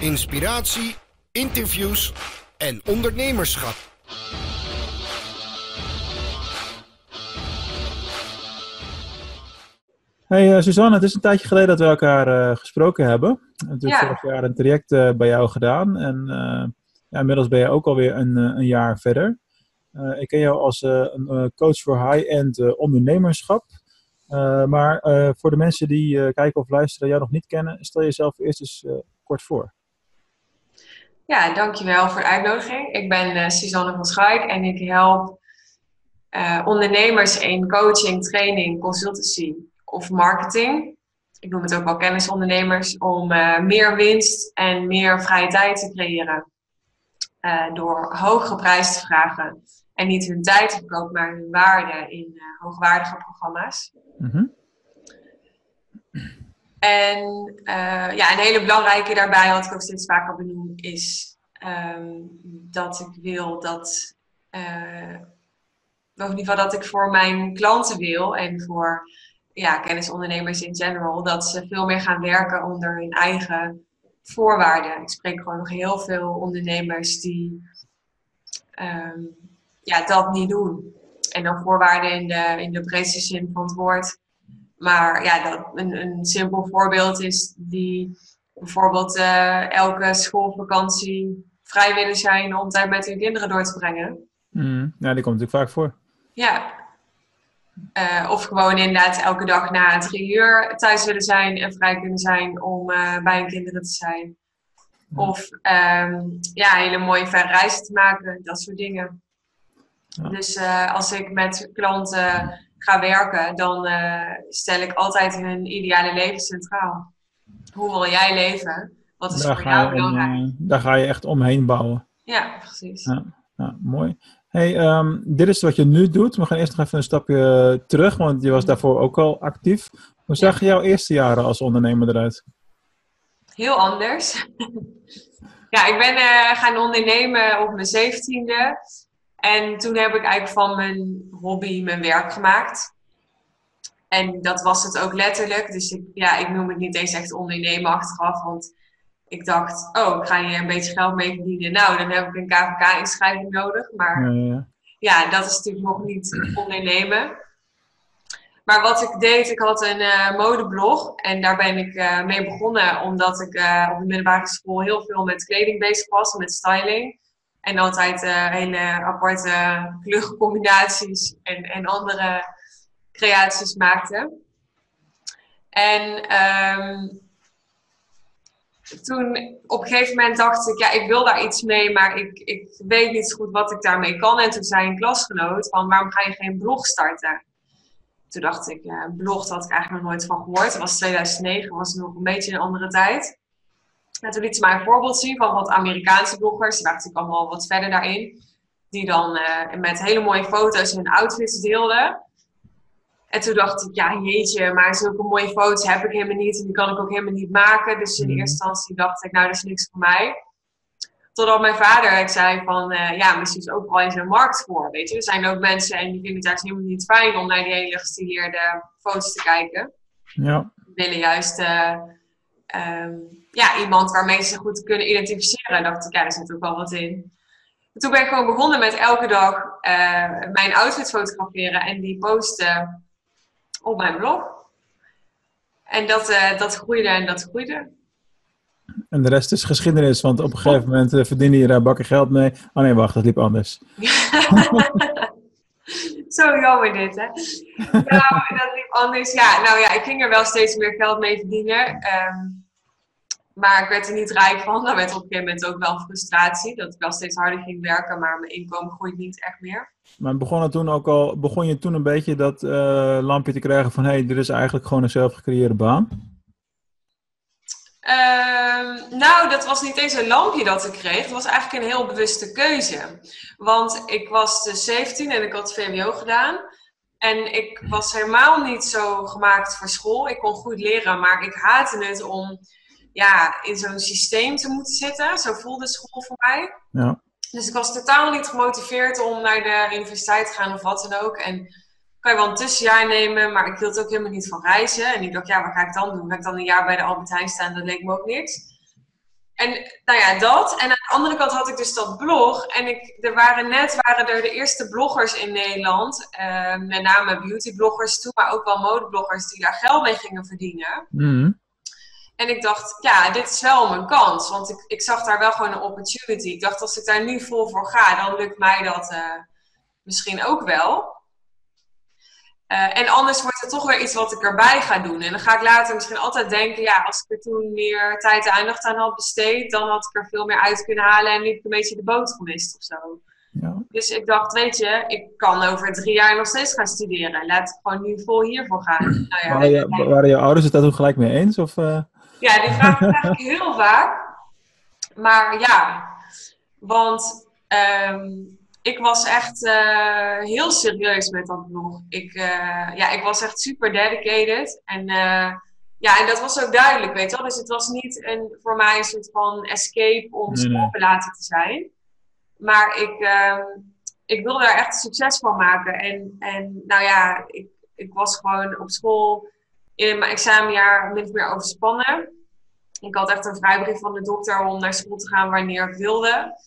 inspiratie, interviews en ondernemerschap. Hey uh, Suzanne, het is een tijdje geleden dat we elkaar uh, gesproken hebben. We hebben natuurlijk vorig jaar een traject uh, bij jou gedaan en ja, inmiddels ben je ook alweer een, een jaar verder. ik ken jou als een coach voor high-end ondernemerschap. maar voor de mensen die kijken of luisteren jou nog niet kennen, stel jezelf eerst eens kort voor. Ja, dankjewel voor de uitnodiging. Ik ben Suzanne van Schuik en ik help ondernemers in coaching, training, consultancy of marketing. Ik noem het ook wel kennisondernemers, om uh, meer winst en meer vrije tijd te creëren. Uh, door hoge prijs te vragen. En niet hun tijd te verkopen, maar hun waarde in uh, hoogwaardige programma's. Mm -hmm. En ja, een hele belangrijke daarbij, wat ik ook steeds vaker benoem, is um, dat ik wil dat. of in ieder geval dat ik voor mijn klanten wil en voor ja, kennisondernemers in general, dat ze veel meer gaan werken onder hun eigen voorwaarden. Ik spreek gewoon nog heel veel ondernemers die um, ja, dat niet doen. En dan voorwaarden in de, in de breedste zin van het woord. Maar ja, dat, een, een simpel voorbeeld is die bijvoorbeeld uh, elke schoolvakantie vrij willen zijn om tijd met hun kinderen door te brengen. Mm, ja, die komt natuurlijk vaak voor. Ja, uh, of gewoon inderdaad elke dag na drie uur thuis willen zijn en vrij kunnen zijn om uh, bij hun kinderen te zijn. Of um, ja, hele mooie verre reizen te maken, dat soort dingen. Ja. Dus als ik met klanten ga werken, dan stel ik altijd hun ideale leven centraal. Hoe wil jij leven? Wat is daar voor jou belangrijk? daar ga je echt omheen bouwen. Ja, precies. Ja, mooi. Hey, um, dit is wat je nu doet. We gaan eerst nog even een stapje terug, want je was daarvoor ook al actief. Hoe zag jouw eerste jaren als ondernemer eruit? Heel anders. ja, ik ben uh, gaan ondernemen op mijn zeventiende. En toen heb ik eigenlijk van mijn hobby mijn werk gemaakt. En dat was het ook letterlijk. Dus ik, ja, ik noem het niet eens echt ondernemen achteraf. Want ik dacht, oh, ik ga hier een beetje geld mee verdienen. Nou, dan heb ik een KVK-inschrijving nodig. Maar ja, ja. ja, dat is natuurlijk nog niet ondernemen. Maar wat ik deed, ik had een uh, modeblog. En daar ben ik uh, mee begonnen omdat ik uh, op de middelbare school heel veel met kleding bezig was, met styling. En altijd hele aparte kleurencombinaties en, en andere creaties maakte. En um, toen op een gegeven moment dacht ik, ja, ik wil daar iets mee, maar ik, ik weet niet zo goed wat ik daarmee kan. En toen zei een klasgenoot van, waarom ga je geen blog starten? Toen dacht ik, ja, een blog had ik eigenlijk nog nooit van gehoord. Dat was 2009, was nog een beetje een andere tijd. En toen liet ze mij een voorbeeld zien van wat Amerikaanse bloggers, die waren natuurlijk allemaal wat verder daarin, die dan uh, met hele mooie foto's hun outfits deelden. En toen dacht ik, ja jeetje, maar zulke mooie foto's heb ik helemaal niet. En die kan ik ook helemaal niet maken. Dus in mhm. eerste instantie dacht ik, nou dat is niks voor mij. Totdat mijn vader ik zei van, uh, ja, misschien is ook wel eens een markt voor. Weet je, er zijn ook mensen en die vinden het juist helemaal niet fijn om naar die hele gestileerde foto's te kijken. Ja. Die willen juist uh, um, ja, iemand waarmee ze goed kunnen identificeren. En dacht ik, ja, daar zit ook wel wat in. En toen ben ik gewoon begonnen met elke dag uh, mijn outfit fotograferen en die posten op mijn blog. En dat, uh, dat groeide en dat groeide. En de rest is geschiedenis, want op een gegeven moment uh, verdiende je daar bakken geld mee. Oh nee, wacht, dat liep anders. Zo jammer dit, hè? nou, dat liep anders. Ja, nou ja, ik ging er wel steeds meer geld mee verdienen. Um, maar ik werd er niet rijk van. Dat werd op een gegeven moment ook wel frustratie. Dat ik wel steeds harder ging werken, maar mijn inkomen groeit niet echt meer. Maar begon, het toen ook al, begon je toen een beetje dat uh, lampje te krijgen van... hé, hey, dit is eigenlijk gewoon een zelfgecreëerde baan? Uh, nou, dat was niet eens een lampje dat ik kreeg. Het was eigenlijk een heel bewuste keuze. Want ik was de 17 en ik had VWO gedaan. En ik was helemaal niet zo gemaakt voor school. Ik kon goed leren, maar ik haatte het om ja, in zo'n systeem te moeten zitten. Zo voelde school voor mij. Ja. Dus ik was totaal niet gemotiveerd om naar de universiteit te gaan of wat dan ook. En kan je wel een tussenjaar nemen, maar ik hield ook helemaal niet van reizen. En ik dacht, ja, wat ga ik dan doen? Ga ik dan een jaar bij de Albert Heijn staan? Dat leek me ook niks. en nou ja, dat. En aan de andere kant had ik dus dat blog. En ik, er waren net waren er de eerste bloggers in Nederland. Uh, met name beautybloggers toen, maar ook wel modebloggers die daar geld mee gingen verdienen. Mhm. En ik dacht, ja, dit is wel mijn kans. Want ik, ik zag daar wel gewoon een opportunity. Ik dacht, als ik daar nu vol voor ga, dan lukt mij dat uh, misschien ook wel. Uh, en anders wordt het toch weer iets wat ik erbij ga doen. En dan ga ik later misschien altijd denken, ja, als ik er toen meer tijd en aandacht aan had besteed, dan had ik er veel meer uit kunnen halen en liep ik een beetje de boot gemist of zo. Ja. Dus ik dacht, weet je, ik kan over drie jaar nog steeds gaan studeren. Laat ik gewoon nu vol hiervoor gaan. Nou ja, waren, je, waren je ouders het daar toen gelijk mee eens? Of, uh... Ja, die vraag krijg ik heel vaak. Maar ja, want um, ik was echt uh, heel serieus met dat blog. Ik, uh, ja, ik was echt super dedicated. En, uh, ja, en dat was ook duidelijk, weet je wel. Dus het was niet een, voor mij een soort van escape om Nee, nee. schoolverlaten te zijn. Maar ik, ehm, ik wilde daar echt succes van maken. En, en nou ja, ik, ik was gewoon op school in mijn examenjaar min of meer overspannen. Ik had echt een vrijbrief van de dokter om naar school te gaan wanneer ik wilde.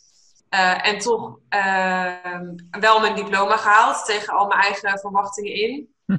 Uh, en toch uh, wel mijn diploma gehaald tegen al mijn eigen verwachtingen in. Hm.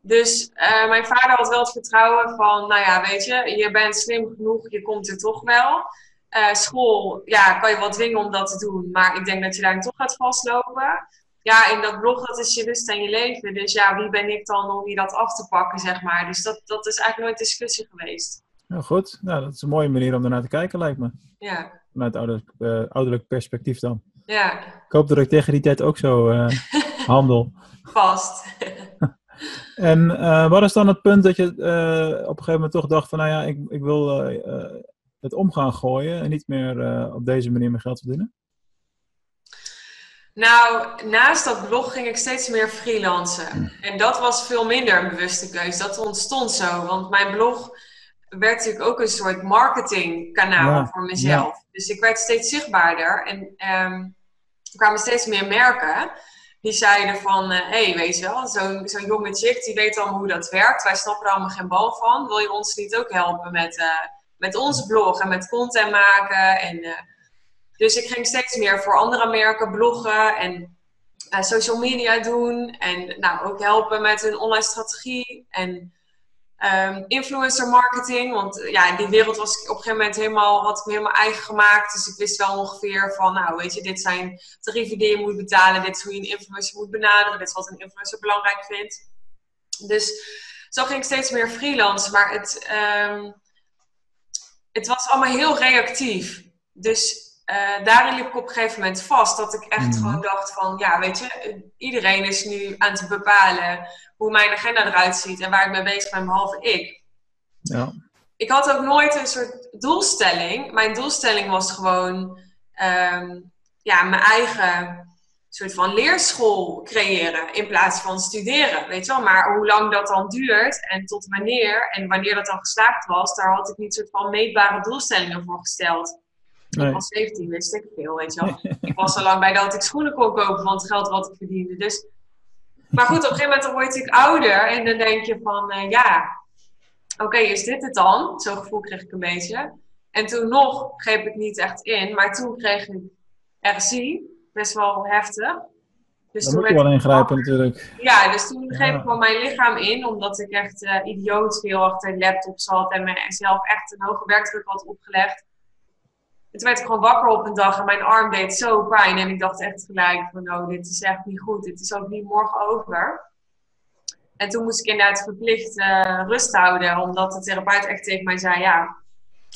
Dus uh, mijn vader had wel het vertrouwen van, nou ja, weet je, je bent slim genoeg, je komt er toch wel. Uh, school, ja, kan je wel dwingen om dat te doen, maar ik denk dat je daar toch gaat vastlopen. Ja, in dat blog, dat is je lust en je leven. Dus ja, wie ben ik dan om je dat af te pakken, zeg maar. Dus dat, dat is eigenlijk nooit discussie geweest. Nou, goed. Nou, dat is een mooie manier om ernaar te kijken, lijkt me. Ja, Vanuit ouderlijk, uh, ouderlijk perspectief dan. ja, Ik hoop dat ik tegen die tijd ook zo uh, handel. vast. En uh, wat is dan het punt dat je op een gegeven moment toch dacht van, nou ja, ik, ik wil het om gaan gooien en niet meer op deze manier mijn geld verdienen? Nou, naast dat blog ging ik steeds meer freelancen. En dat was veel minder een bewuste keuze. Dat ontstond zo, want mijn blog werd natuurlijk ook een soort marketingkanaal Ja, voor mezelf. Dus ik werd steeds zichtbaarder en ehm, er kwamen steeds meer merken die zeiden van, hé, hey, weet je wel, zo'n zo'n jonge chick die weet allemaal hoe dat werkt. Wij snappen er allemaal geen bal van. Wil je ons niet ook helpen met, uh, met ons blog en met content maken? En, uh, dus ik ging steeds meer voor andere merken bloggen en social media doen. En nou, ook helpen met hun online strategie en um, influencer marketing. Want ja, in die wereld was ik op een gegeven moment helemaal, had ik helemaal eigen gemaakt. Dus ik wist wel ongeveer van, nou weet je, dit zijn tarieven die je moet betalen. Dit is hoe je een influencer moet benaderen. Dit is wat een influencer belangrijk vindt. Dus zo ging ik steeds meer freelance. Maar het, um, het was allemaal heel reactief. Dus uh, daarin liep ik op een gegeven moment vast. Dat ik echt Mhm. gewoon dacht van, ja weet je, iedereen is nu aan het bepalen hoe mijn agenda eruit ziet en waar ik mee bezig ben, behalve ik. Ja. Ik had ook nooit een soort doelstelling. Mijn doelstelling was gewoon um, ja, mijn eigen soort van leerschool creëren in plaats van studeren. Weet je wel, maar hoe lang dat dan duurt en tot wanneer en wanneer dat dan geslaagd was, daar had ik niet soort van meetbare doelstellingen voor gesteld. Nee. Ik was 17, wist ik veel, weet je wel. ik was zo lang bij dat ik schoenen kon kopen van het geld wat ik verdiende. Dus... Maar goed, op een gegeven moment dan word je natuurlijk ouder en dan denk je van, uh, ja, oké, okay, is dit het dan? Zo'n gevoel kreeg ik een beetje. En toen nog greep ik niet echt in, maar toen kreeg ik RSI, best wel heftig. Dus moet je wel ingrijpen natuurlijk. Ja, dus toen greep ja. ik wel mijn lichaam in, omdat ik echt uh, idioot veel achter de laptop zat en mezelf echt een hoge werkdruk had opgelegd. En toen werd ik gewoon wakker op een dag en mijn arm deed zo pijn. En ik dacht echt gelijk van, oh, dit is echt niet goed. Dit is ook niet morgen over. En toen moest ik inderdaad verplicht uh, rust houden. Omdat de therapeut echt tegen mij zei, ja,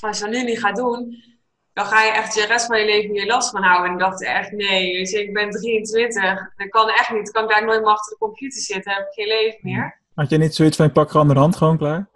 als je dat nu niet gaat doen, dan ga je echt de rest van je leven hier last van houden. En ik dacht echt, nee, ik ben 23. Dat kan echt niet. Kan ik daar nooit meer achter de computer zitten. heb ik geen leven meer. Had je niet zoiets van, je pak gewoon de hand gewoon klaar?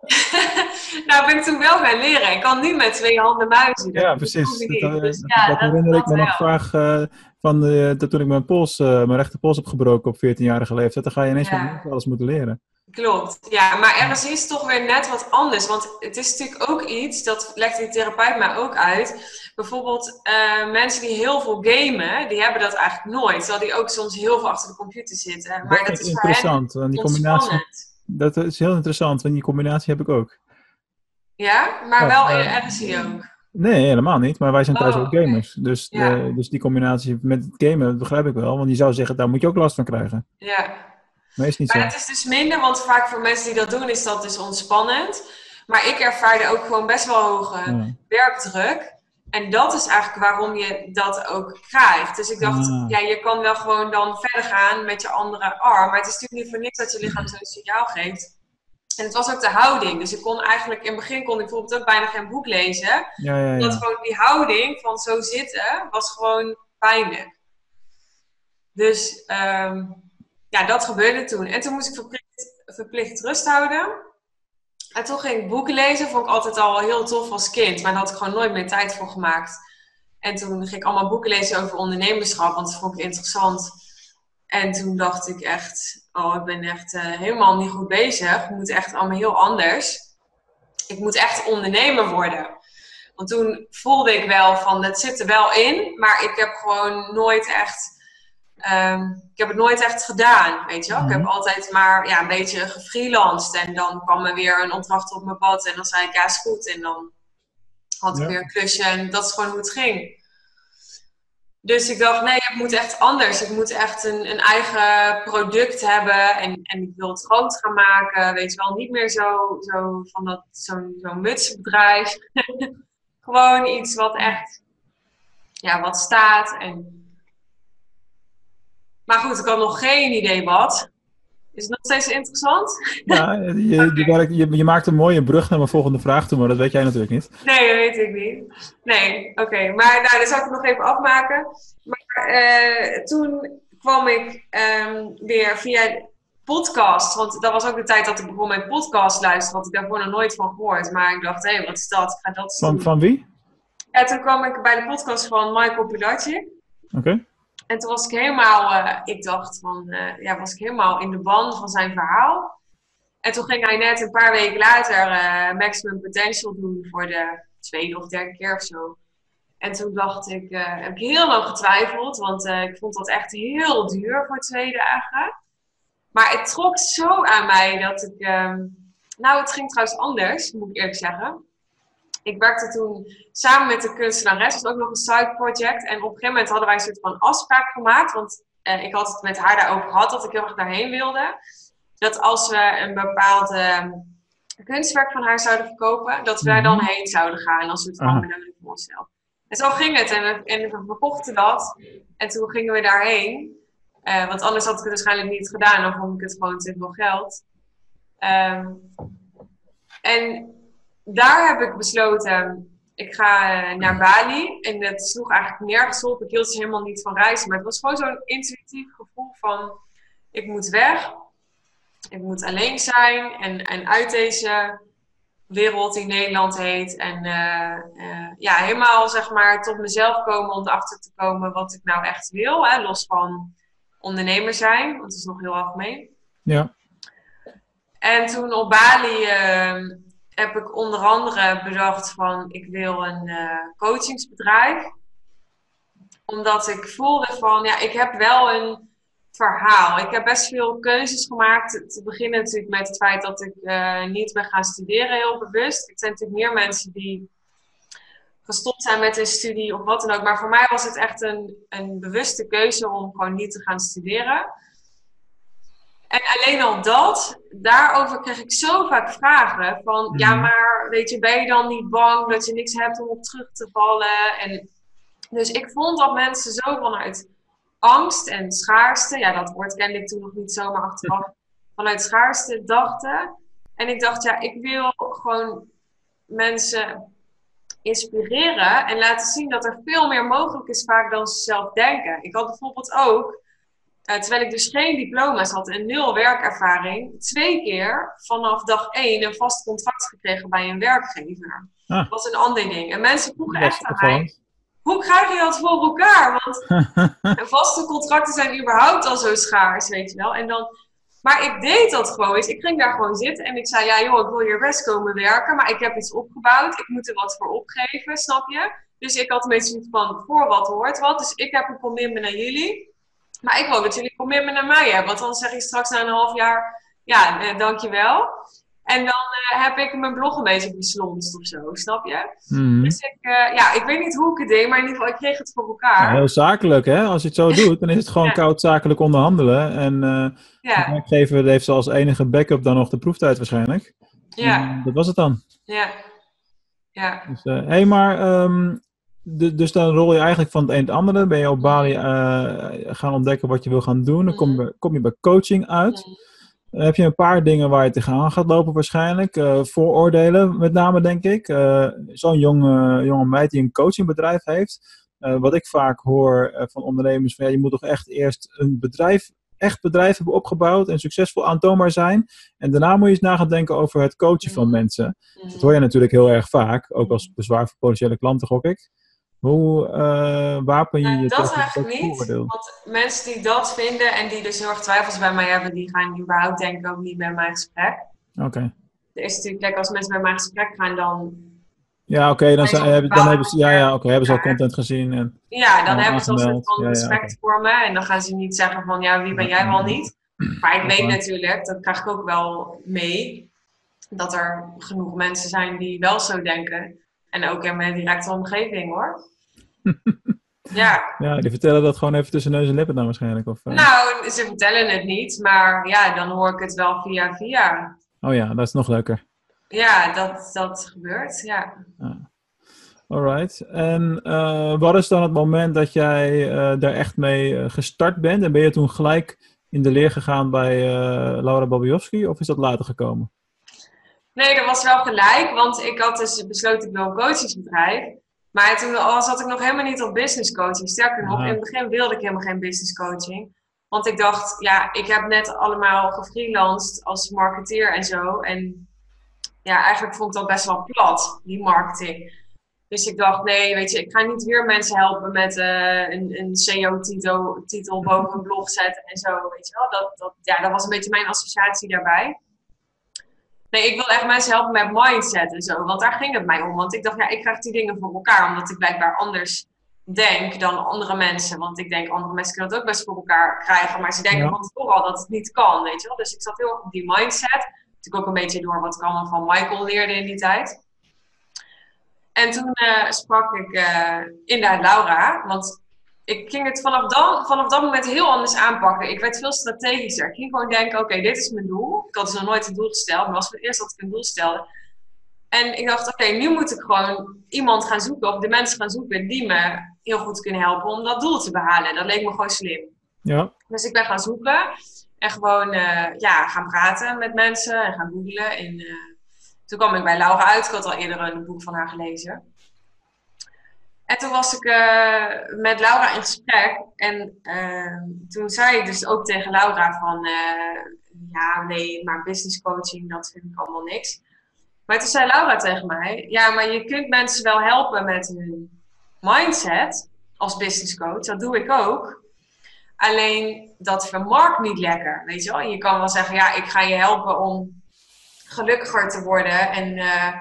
nou, ben ik toen wel gaan leren. Ik kan nu met twee handen muizen. Ja, precies. Dat, dat, dus, ja, dat, dat herinner ik me nog graag uh, van de, dat toen ik mijn pols, uh, mijn rechterpols heb gebroken op 14-jarige leeftijd. Dan ga je ineens ja. alles moeten leren. Klopt, ja, maar RSI is toch weer net wat anders. Want het is natuurlijk ook iets, dat legt die therapeut mij ook uit. Bijvoorbeeld uh, mensen die heel veel gamen, die hebben dat eigenlijk nooit. Terwijl die ook soms heel veel achter de computer zitten. Maar dat, dat is interessant, die combinatie. Dat is heel interessant, want die combinatie heb ik ook. Ja, maar wel in RSI ook. Nee, helemaal niet. Maar wij zijn thuis Oh, ook gamers. Dus, Ja. dus die combinatie met het gamen, dat begrijp ik wel. Want je zou zeggen, daar moet je ook last van krijgen. Ja. Maar is niet zo. Maar het is dus minder, want vaak voor mensen die dat doen is dat dus ontspannend. Maar ik ervaarde ook gewoon best wel hoge Ja. werkdruk. En dat is eigenlijk waarom je dat ook krijgt. Dus ik dacht, Ah. ja, je kan wel gewoon dan verder gaan met je andere arm. Maar het is natuurlijk niet voor niks dat je lichaam zo'n signaal geeft. En het was ook de houding. Dus ik kon eigenlijk, in het begin kon ik bijvoorbeeld ook bijna geen boek lezen. Ja, ja, Omdat ja. gewoon die houding van zo zitten was gewoon pijnlijk. Dus ehm, ja, dat gebeurde toen. En toen moest ik verplicht, verplicht rust houden. En toen ging ik boeken lezen. Vond ik altijd al heel tof als kind. Maar daar had ik gewoon nooit meer tijd voor gemaakt. En toen ging ik allemaal boeken lezen over ondernemerschap. Want dat vond ik interessant. En toen dacht ik echt... Oh, ik ben echt eh, helemaal niet goed bezig. Het moet echt allemaal heel anders. Ik moet echt ondernemer worden. Want toen voelde ik wel van, het zit er wel in, maar ik heb gewoon nooit echt, ehm, ik heb het nooit echt gedaan, weet je wel. Ik heb Mhm. altijd maar ja, een beetje gefreelanced en dan kwam er weer een opdracht op mijn pad en dan zei ik, ja is goed. En dan had ik Ja. weer een klusje en dat is gewoon hoe het ging. Dus ik dacht, nee, het moet echt anders. Ik moet echt een, een eigen product hebben en, en ik wil het groot gaan maken. Weet je wel, niet meer zo, zo van dat, zo'n zo'n mutsbedrijf. Gewoon iets wat echt, ja, wat staat. En... Maar goed, ik had nog geen idee wat. Is het nog steeds interessant? Ja, je, je, werkt- je, je maakt een mooie brug naar mijn volgende vraag toe, maar dat weet jij natuurlijk niet. Nee, dat weet ik niet. Nee, oké. Maar nou, dan zal ik het nog even afmaken. Maar eh, toen kwam ik ehm, weer via podcast. Want dat was ook de tijd dat ik begon met podcast luisteren. Had ik daarvoor nog nooit van gehoord. Maar ik dacht, hé, wat is dat? Ik ga dat Van, doen. van wie? En toen kwam ik bij de podcast van Michael Pilarczyk. Oké. En toen was ik helemaal, eh, ik dacht van, eh, ja, was ik helemaal in de ban van zijn verhaal. En toen ging hij net een paar weken later eh, Maximum Potential doen voor de tweede of derde keer of zo. En toen dacht ik, heb ik heel lang getwijfeld, want ik vond dat echt heel duur voor twee dagen. Maar het trok zo aan mij dat ik, ehm, nou het ging trouwens anders, moet ik eerlijk zeggen. Ik werkte toen samen met de kunstenares, dat was ook nog een side project. En op een gegeven moment hadden wij een soort van afspraak gemaakt. Want eh, ik had het met haar daarover gehad dat ik heel erg daarheen wilde. Dat als we een bepaald ehm, kunstwerk van haar zouden verkopen, dat we daar dan heen zouden gaan als soort van Aha. beloning voor onszelf. En zo ging het. En we, en we verkochten dat. En toen gingen we daarheen. Eh, want anders had ik het waarschijnlijk niet gedaan. Dan vond ik het gewoon te veel geld. Ehm, en daar heb ik besloten, ik ga eh, naar Bali. En dat sloeg eigenlijk nergens op. Ik hield dus helemaal niet van reizen. Maar het was gewoon zo'n intuïtief gevoel van, ik moet weg. Ik moet alleen zijn. En, en uit deze wereld die Nederland heet. En eh, eh, ja, helemaal zeg maar tot mezelf komen om erachter te komen wat ik nou echt wil. Hè? Los van ondernemer zijn, want het is nog heel algemeen. Ja. En toen op Bali ehm, heb ik onder andere bedacht van ik wil een eh, coachingsbedrijf. Omdat ik voelde van ja, ik heb wel een verhaal. Ik heb best veel keuzes gemaakt. Te beginnen natuurlijk met het feit dat ik eh, niet ben gaan studeren heel bewust. Ik zijn natuurlijk meer mensen die gestopt zijn met een studie of wat dan ook. Maar voor mij was het echt een, een bewuste keuze om gewoon niet te gaan studeren. En alleen al dat, daarover kreeg ik zo vaak vragen van, ja, Mhm. maar weet je, ben je dan niet bang dat je niks hebt om op terug te vallen? En dus ik vond dat mensen zo vanuit angst en schaarste, ja, dat woord kende ik toen nog niet zomaar achteraf, vanuit schaarste dachten. En ik dacht, ja, ik wil gewoon mensen inspireren en laten zien dat er veel meer mogelijk is vaak dan ze zelf denken. Ik had bijvoorbeeld ook, eh, terwijl ik dus geen diploma's had en nul werkervaring, twee keer vanaf dag één een vast contract gekregen bij een werkgever. Ah. Dat was een ander ding. En mensen vroegen echt aan mij, hoe krijg je dat voor elkaar? Want vaste contracten zijn überhaupt al zo schaars, weet je wel. En dan, maar ik deed dat gewoon eens. Ik ging daar gewoon zitten en ik zei, ja joh, ik wil hier best komen werken, maar ik heb iets opgebouwd. Ik moet er wat voor opgeven, snap je? Dus ik had een beetje van, voor wat hoort wat. Dus ik heb een commitment naar jullie. Maar ik wil dat jullie commitment naar mij hebben. Want dan zeg je straks na een half jaar, ja, eh, dankjewel. En dan eh, heb ik mijn blog een beetje geslonst of zo, snap je? Mhm. Dus ik, eh, ja, ik weet niet hoe ik het deed, maar in ieder geval, ik kreeg het voor elkaar. Ja, heel zakelijk, hè? Als je het zo doet, dan is het gewoon Ja. koud zakelijk onderhandelen. En de ja, werkgever heeft ze als enige backup dan nog de proeftijd waarschijnlijk. ja, En dat was het dan. ja. Ja, Dus, hey, maar, ehm, de- dus dan rol je eigenlijk van het een het andere. Ben je op Bali eh, gaan ontdekken wat je wil gaan doen. Dan kom je, kom je bij coaching uit. Dan heb je een paar dingen waar je tegenaan gaat lopen waarschijnlijk. Eh, vooroordelen met name, denk ik. Eh, Zo'n jonge, jonge meid die een coachingbedrijf heeft. Wat ik vaak hoor van ondernemers, van, ja, je moet toch echt eerst een bedrijf, echt bedrijf hebben opgebouwd en succesvol aantoonbaar zijn. En daarna moet je eens na gaan denken over het coachen van mensen. Dat hoor je natuurlijk heel erg vaak, ook als bezwaar voor potentiële klanten, gok ik. Hoe eh, wapen je Nou, je dat tegen eigenlijk dat niet. Want mensen die dat vinden en die dus heel erg twijfels bij mij hebben, die gaan überhaupt denk ik ook niet bij mijn gesprek. Oké. Er is natuurlijk, kijk, als mensen bij mijn gesprek gaan, dan, Ja, oké, dan, hebben, dan hebben ze, ja, ja, oké, hebben ze al content gezien. En, ja, dan hebben ze al een soort van Ja, ja, respect voor me. En dan gaan ze niet zeggen van, ja, wie ben jij wel niet? Maar ik weet natuurlijk, dat krijg ik ook wel mee, dat er genoeg mensen zijn die wel zo denken. En ook in mijn directe omgeving, hoor. ja, ja, die vertellen dat gewoon even tussen neus en lippen dan waarschijnlijk. Of, eh, nou, ze vertellen het niet, maar ja, dan hoor ik het wel via via. Oh ja, dat is nog leuker. Ja, dat, dat gebeurt, ja. Alright. En eh, wat is dan het moment dat jij eh, daar echt mee gestart bent? En ben je toen gelijk in de leer gegaan bij eh, Laura Bobiowski? Of is dat later gekomen? Nee, dat was wel gelijk, want ik had dus besloten ik wil een coachingsbedrijf. Maar toen al zat ik nog helemaal niet op business coaching. Sterker nog, Ja. in het begin wilde ik helemaal geen business coaching. Want ik dacht, ja, ik heb net allemaal gefreelanced als marketeer en zo. En ja, eigenlijk vond ik dat best wel plat, die marketing. Dus ik dacht, nee, weet je, ik ga niet weer mensen helpen met eh, een, een SEO-titel titel boven een blog zetten en zo, weet je wel. Dat, dat, ja, dat was een beetje mijn associatie daarbij. Nee, ik wil echt mensen helpen met mindset en zo, want daar ging het mij om. Want ik dacht, ja, ik krijg die dingen voor elkaar, omdat ik blijkbaar anders denk dan andere mensen. Want ik denk, andere mensen kunnen het ook best voor elkaar krijgen, maar ze denken Ja. van tevoren al dat het niet kan, weet je wel. Dus ik zat heel erg op die mindset. Natuurlijk ook een beetje door wat ik allemaal van Michael leerde in die tijd. En toen eh, sprak ik eh inderdaad Laura, want ik ging het vanaf, dan, vanaf dat moment heel anders aanpakken. Ik werd veel strategischer. Ik ging gewoon denken, oké, dit is mijn doel. Ik had dus nog nooit een doel gesteld, maar was voor het eerst dat ik een doel stelde. En ik dacht, oké, nu moet ik gewoon iemand gaan zoeken, of de mensen gaan zoeken die me heel goed kunnen helpen om dat doel te behalen. Dat leek me gewoon slim. Ja. Dus ik ben gaan zoeken en gewoon eh, ja, gaan praten met mensen en gaan googlen. En eh, toen kwam ik bij Laura uit. Ik had al eerder een boek van haar gelezen. En toen was ik eh, met Laura in gesprek. En eh, toen zei ik dus ook tegen Laura van... eh, ja, nee, maar business coaching, dat vind ik allemaal niks. Maar toen zei Laura tegen mij... Ja, maar je kunt mensen wel helpen met hun mindset als business coach. Dat doe ik ook. Alleen dat vermarkt niet lekker, weet je wel. Je kan wel zeggen, ja, ik ga je helpen om gelukkiger te worden. En eh,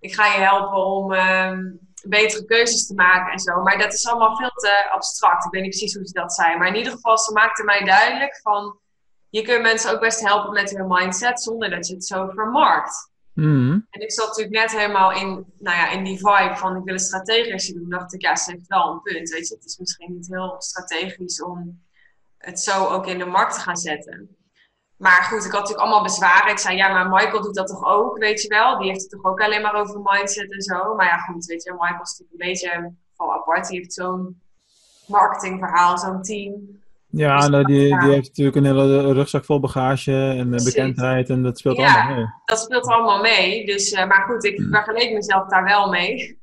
ik ga je helpen om ehm, betere keuzes te maken en zo. Maar dat is allemaal veel te abstract. Ik weet niet precies hoe ze dat zei. Maar in ieder geval, ze maakte mij duidelijk van... Je kunt mensen ook best helpen met hun mindset zonder dat je het zo vermarkt. Mhm. En ik zat natuurlijk net helemaal in, nou ja, in die vibe van ik wil een strategische doen. dacht ik, ja, ze heeft wel een punt. Weet je, het is misschien niet heel strategisch om het zo ook in de markt te gaan zetten. Maar goed, ik had natuurlijk allemaal bezwaren. Ik zei, ja, maar Michael doet dat toch ook, weet je wel? Die heeft het toch ook alleen maar over mindset en zo. Maar ja, goed, weet je, Michael is natuurlijk een beetje van apart. Die heeft zo'n marketingverhaal, zo'n team. Ja, Dus- nou, die, die heeft natuurlijk een hele rugzak vol bagage en eh, Precies. bekendheid en dat speelt Ja. allemaal mee. dat speelt allemaal mee. Dus, eh, maar goed, ik vergeleek mezelf daar wel mee.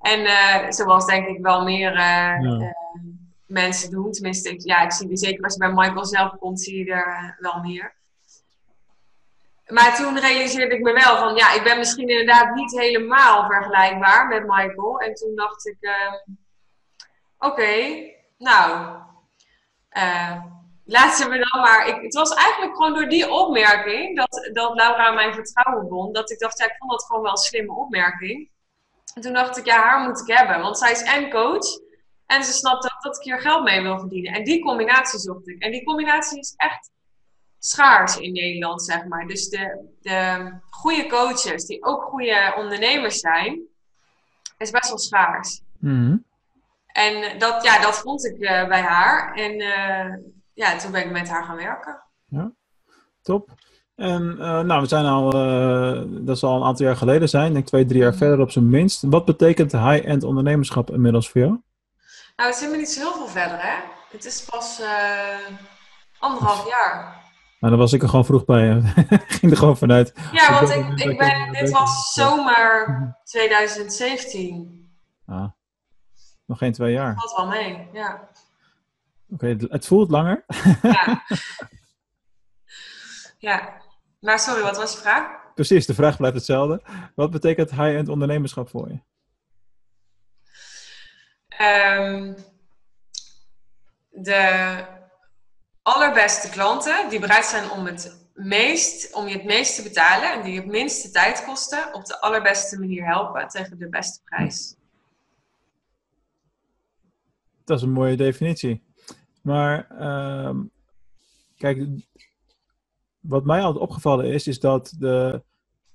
En eh, zoals denk ik wel meer eh, Ja. Mensen doen. Tenminste, ik, ja, ik zie die zeker als je bij Michael zelf komt, zie je er eh, wel meer. Maar toen realiseerde ik me wel van, ja, ik ben misschien inderdaad niet helemaal vergelijkbaar met Michael. En toen dacht ik, eh, oké, nou, eh, laat ze me dan maar. Ik, het was eigenlijk gewoon door die opmerking dat, dat Laura mijn vertrouwen won. Dat ik dacht, ja, ik vond dat gewoon wel een slimme opmerking. En toen dacht ik, ja, haar moet ik hebben. Want zij is en coach. En ze snapt dat ik hier geld mee wil verdienen. En die combinatie zocht ik. En die combinatie is echt schaars in Nederland, zeg maar. Dus de, de goede coaches die ook goede ondernemers zijn, is best wel schaars. Mhm. En dat, ja, dat vond ik eh, bij haar. En eh, ja, toen ben ik met haar gaan werken. Top. En eh, nou, we zijn al, dat zal al een aantal jaar geleden zijn, ik denk twee, drie jaar verder op zijn minst. Wat betekent high-end ondernemerschap inmiddels voor jou? Nou, het zit me niet zo heel veel verder, hè. Het is pas eh, anderhalf jaar. Nou, dan was ik er gewoon vroeg bij. Ging er gewoon vanuit. Ja, want dat- ik, dat ik ik- ben, dat dit was zomer 2017. Ah, nog geen twee jaar. Valt wel mee, ja. Oké, het- het voelt langer. Ja. ja. Maar sorry, wat was je vraag? Precies, de vraag blijft hetzelfde. Wat betekent high-end ondernemerschap voor je? Ehm, de allerbeste klanten die bereid zijn om, het meest, om je het meest te betalen en die het minste tijd kosten, op de allerbeste manier helpen tegen de beste prijs. Dat is een mooie definitie. Maar ehm, kijk, wat mij altijd opgevallen is, is dat de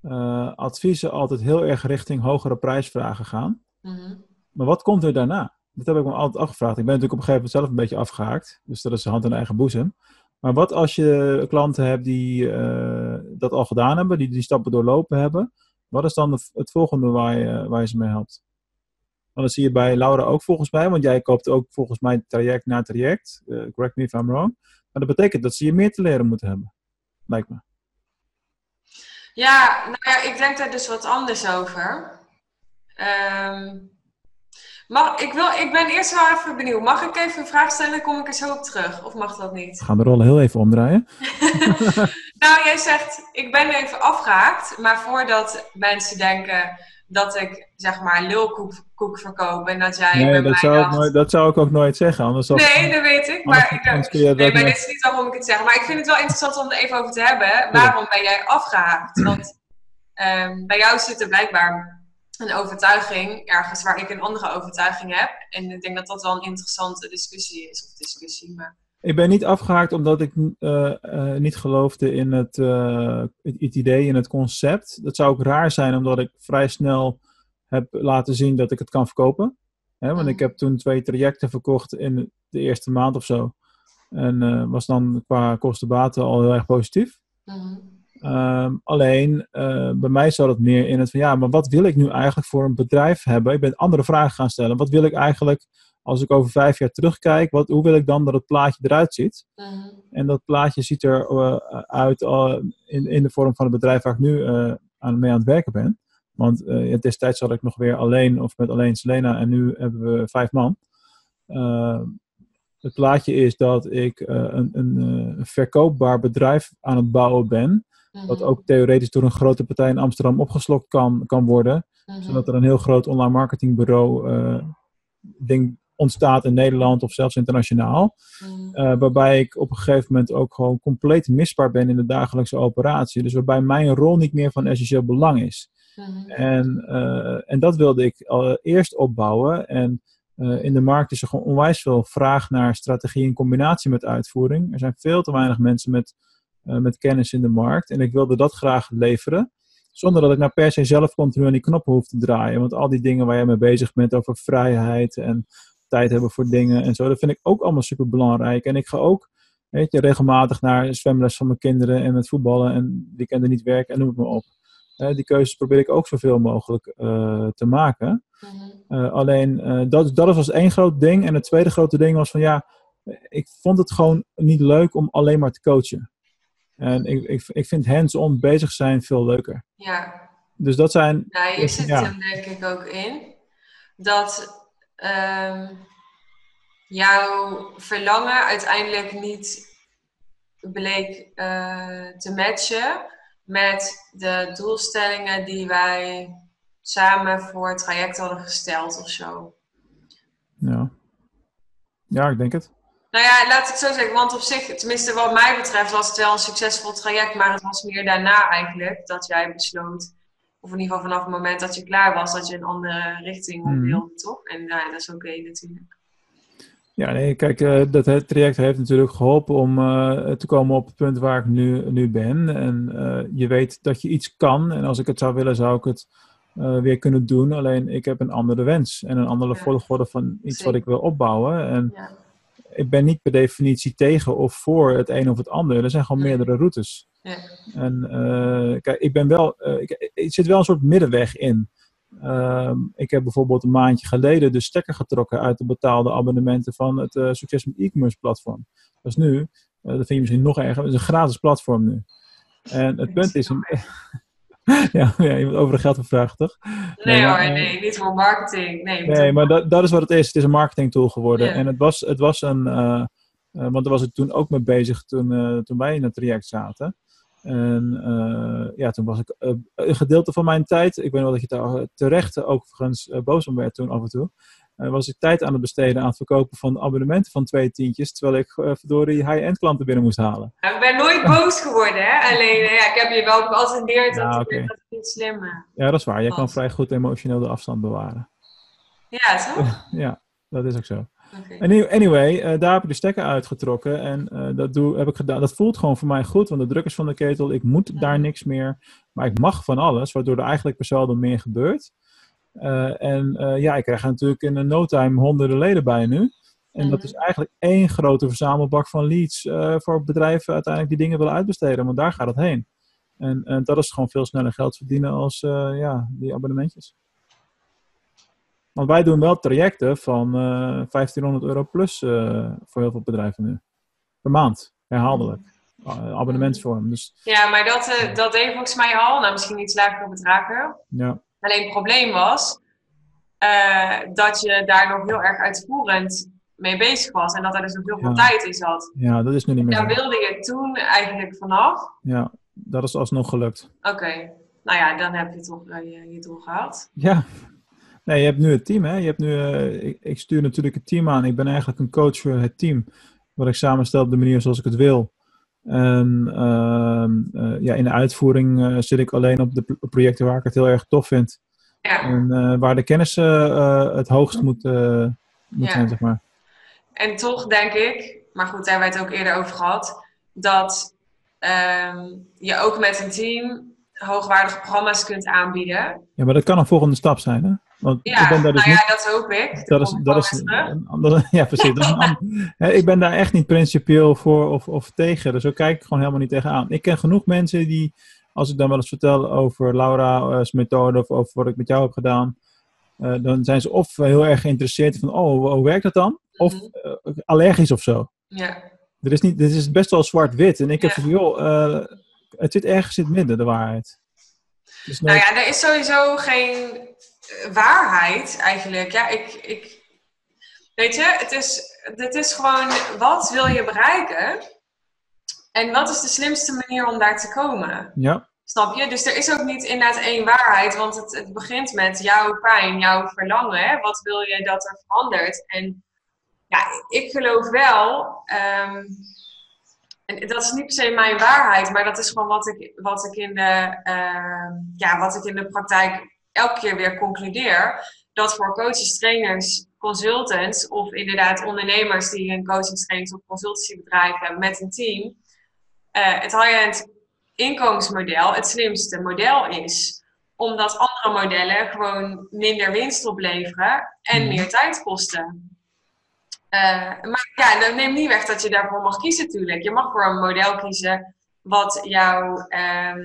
eh, adviezen altijd heel erg richting hogere prijsvragen gaan. Mhm. Maar wat komt er daarna? Dat heb ik me altijd afgevraagd. Ik ben natuurlijk op een gegeven moment zelf een beetje afgehaakt. Dus dat is hand in eigen boezem. Maar wat als je klanten hebt die eh, dat al gedaan hebben, die die stappen doorlopen hebben. Wat is dan het volgende waar je, waar je ze mee helpt? Want dat zie je bij Laura ook volgens mij. Want jij koopt ook volgens mij traject na traject. Eh, correct me if I'm wrong. Maar dat betekent dat ze je meer te leren moeten hebben. Lijkt me. Ja, nou ja, ik denk daar dus wat anders over. Ehm, mag, ik, wil, ik ben eerst wel even benieuwd. Mag ik even een vraag stellen en kom ik er zo op terug? Of mag dat niet? We gaan de rollen heel even omdraaien. Nou, jij zegt, ik ben even afgehaakt. Maar voordat mensen denken dat ik, zeg maar, lulkoek koek verkoop. En dat jij bij Nee, mij dat zou, dacht... nooit, dat zou ik ook nooit zeggen. Anders Nee, dat weet ik. Maar, ik, nee, maar dit is niet waarom ik het zeg. Maar ik vind het wel interessant om er even over te hebben. Waarom ben jij afgehaakt? Want ehm, bij jou zit er blijkbaar een overtuiging ergens waar ik een andere overtuiging heb. En ik denk dat dat wel een interessante discussie is. Of discussie, maar... Ik ben niet afgehaakt omdat ik eh, eh, niet geloofde in het, eh, het, het idee, in het concept. Dat zou ook raar zijn omdat ik vrij snel heb laten zien dat ik het kan verkopen. Hè, want ik heb toen twee trajecten verkocht in de eerste maand of zo. En was dan qua kosten-baten al heel erg positief. Mhm. Ehm, alleen eh, bij mij zat het meer in het van ja, maar wat wil ik nu eigenlijk voor een bedrijf hebben? Ik ben andere vragen gaan stellen. Wat wil ik eigenlijk als ik over vijf jaar terugkijk? Wat, hoe wil ik dan dat het plaatje eruit ziet? Mhm. En dat plaatje ziet er eh, uit eh, in, in de vorm van het bedrijf waar ik nu aan, mee aan het werken ben. Want destijds zat ik nog weer alleen of met alleen Selena en nu hebben we vijf man. Eh, het plaatje is dat ik een, een verkoopbaar bedrijf aan het bouwen ben. Wat Mhm. ook theoretisch door een grote partij in Amsterdam opgeslokt kan, kan worden. Mhm. Zodat er een heel groot online marketingbureau eh, ding ontstaat in Nederland of zelfs internationaal. Mhm. Eh, waarbij ik op een gegeven moment ook gewoon compleet misbaar ben in de dagelijkse operatie. Dus waarbij mijn rol niet meer van essentieel belang is. En, eh, en dat wilde ik al eerst opbouwen. En in de markt is er gewoon onwijs veel vraag naar strategie in combinatie met uitvoering. Er zijn veel te weinig mensen met, met kennis in de markt. En ik wilde dat graag leveren. Zonder dat ik nou per se zelf continu aan die knoppen hoef te draaien. Want al die dingen waar jij mee bezig bent over vrijheid en tijd hebben voor dingen en zo. Dat vind ik ook allemaal super belangrijk. En ik ga ook weet je, regelmatig naar zwemles van mijn kinderen en met voetballen en weekenden niet werken en noem het maar op. Eh, die keuzes probeer ik ook zoveel mogelijk eh, te maken. Mhm. Eh, alleen eh, dat, dat was één groot ding. En het tweede grote ding was van ja, ik vond het gewoon niet leuk om alleen maar te coachen. En ik, ik, ik vind hands-on bezig zijn veel leuker. Ja, Dus dat zijn. nou, hier zit ja. hem denk ik ook in. Dat ehm, jouw verlangen uiteindelijk niet bleek eh, te matchen met de doelstellingen die wij samen voor het traject hadden gesteld of zo. Ja, ja ik denk het. Nou ja, laat ik het zo zeggen, want op zich, tenminste wat mij betreft, was het wel een succesvol traject, maar het was meer daarna eigenlijk dat jij besloot, of in ieder geval vanaf het moment dat je klaar was, dat je een andere richting op Mhm. wilde, toch? En nou ja, dat is oké natuurlijk. Ja, nee, kijk, uh, dat traject heeft natuurlijk geholpen om uh, te komen op het punt waar ik nu, nu ben. En uh, je weet dat je iets kan. En als ik het zou willen, zou ik het weer kunnen doen. Alleen ik heb een andere wens en een andere ja. volgorde van iets Zeker. wat ik wil opbouwen. En ja. Ik ben niet per definitie tegen of voor het een of het ander. Er zijn gewoon meerdere routes. Ja. En kijk, ik ben wel, ik, ik zit wel een soort middenweg in. Uh, ik heb bijvoorbeeld een maandje geleden de stekker getrokken uit de betaalde abonnementen van het uh, Succes met e-commerce platform. Dat is nu, uh, dat vind je misschien nog erger, het is een gratis platform nu. En het punt is, een, ja, ja, je wordt over geld gevraagd, toch? Nee, nee hoor, nee, niet voor marketing. Nee, nee maar dat, dat is wat het is. Het is een marketing tool geworden. Yeah. En het was, het was een, want daar was ik toen ook mee bezig toen, toen wij in het traject zaten. En ja, toen was ik een gedeelte van mijn tijd, ik weet wel dat je daar terecht ook overigens boos om werd toen af en toe, was ik tijd aan het besteden aan het verkopen van abonnementen van twee tientjes, terwijl ik verdorie high-end klanten binnen moest halen. Ik ben nooit boos geworden, hè? alleen ja, ik heb je wel geattendeerd ja, dat, okay. dat het niet slim Ja, dat is waar. Je kan vrij goed emotioneel de afstand bewaren. Ja, toch? ja, dat is ook zo. Okay. Anyway, uh, daar heb ik de stekker uitgetrokken en uh, dat doe, heb ik gedaan. Dat voelt gewoon voor mij goed, want de druk is van de ketel. Ik moet daar niks meer, maar ik mag van alles, waardoor er eigenlijk per saldo meer gebeurt. Uh, en ja, ik krijg natuurlijk in een no time honderden leden bij nu. En mm. dat is eigenlijk één grote verzamelbak van leads voor bedrijven uiteindelijk die dingen willen uitbesteden, want daar gaat het heen. En, en dat is gewoon veel sneller geld verdienen als ja, die abonnementjes. Want wij doen wel trajecten van uh, eh, 1500 euro plus voor heel veel bedrijven nu. Per maand, herhaaldelijk. Abonnementsvorm. Dus, ja, maar dat, dat deed volgens mij al. Nou, misschien iets lager bedragen. Ja. Alleen het probleem was dat je daar nog heel erg uitvoerend mee bezig was. En dat er dus nog heel veel ja. tijd in zat. Ja, dat is nu niet meer. Daar wilde je toen eigenlijk vanaf. Ja, dat is alsnog gelukt. Oké. Nou ja, dan heb je toch je, je doel gehad. Ja, Nee, je hebt nu het team. Hè? Je hebt nu, uh, ik, ik, stuur natuurlijk het team aan. Ik ben eigenlijk een coach voor het team. Wat ik samenstel op de manier zoals ik het wil. En uh, uh, ja, in de uitvoering uh, zit ik alleen op de projecten waar ik het heel erg tof vind. Ja. En waar de kennis het hoogst moet, moet ja. zijn, zeg maar. En toch denk ik, maar goed, daar hebben we het ook eerder over gehad, dat ehm, je ook met een team hoogwaardige programma's kunt aanbieden. Ja, maar dat kan een volgende stap zijn, hè? Want ja, ik ben daar dus nou ja, dat hoop ik. Dat is, dat is, dat, ja, precies. Dat is een, ik ben daar echt niet principieel voor of, of tegen. Dus zo kijk ik gewoon helemaal niet tegenaan. Ik ken genoeg mensen die, als ik dan wel eens vertel over Laura's methode of over wat ik met jou heb gedaan, uh, dan zijn ze of heel erg geïnteresseerd van, oh, hoe werkt dat dan? Of uh, allergisch of zo. Ja. Er is niet, dit is best wel zwart-wit. En ik heb van, joh, uh, het zit ergens in het midden, de waarheid. Dus nou ja, er is sowieso geen waarheid eigenlijk. Ja, ik, ik. Weet je, het is, het is gewoon wat wil je bereiken? En wat is de slimste manier om daar te komen? Ja. Snap je? Dus er is ook niet inderdaad één waarheid, want het, het begint met jouw pijn, jouw verlangen. Hè? Wat wil je dat er verandert? En ja, ik geloof wel, um, en dat is niet per se mijn waarheid, maar dat is gewoon wat ik, wat ik, in, de, uh, ja, wat ik in de praktijk elke keer weer concludeer dat voor coaches, trainers, consultants of inderdaad ondernemers die een coachingstrainings- of consultancybedrijf hebben met een team, uh, het high-end inkomensmodel het slimste model is. Omdat andere modellen gewoon minder winst opleveren en mhm. meer tijd kosten. Uh, maar ja, dat neemt niet weg dat je daarvoor mag kiezen natuurlijk. Je mag voor een model kiezen wat jou uh,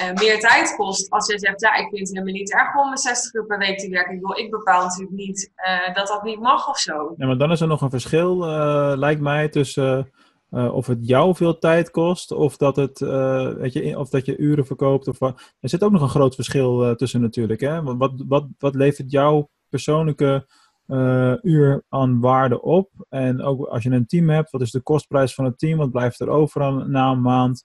uh, meer tijd kost. Als je zegt, ja, ik vind het helemaal niet erg om 60 uur per week te werken. Ik, wil, ik bepaal natuurlijk niet uh, dat dat niet mag of zo. Ja, maar dan is er nog een verschil, uh, lijkt mij, tussen of het jou veel tijd kost of dat, het, weet je, of dat je uren verkoopt. Of wat. Er zit ook nog een groot verschil tussen natuurlijk. Hè? Wat, wat, wat levert jouw persoonlijke uur aan waarde op? En ook als je een team hebt, wat is de kostprijs van het team? Wat blijft er over na een maand?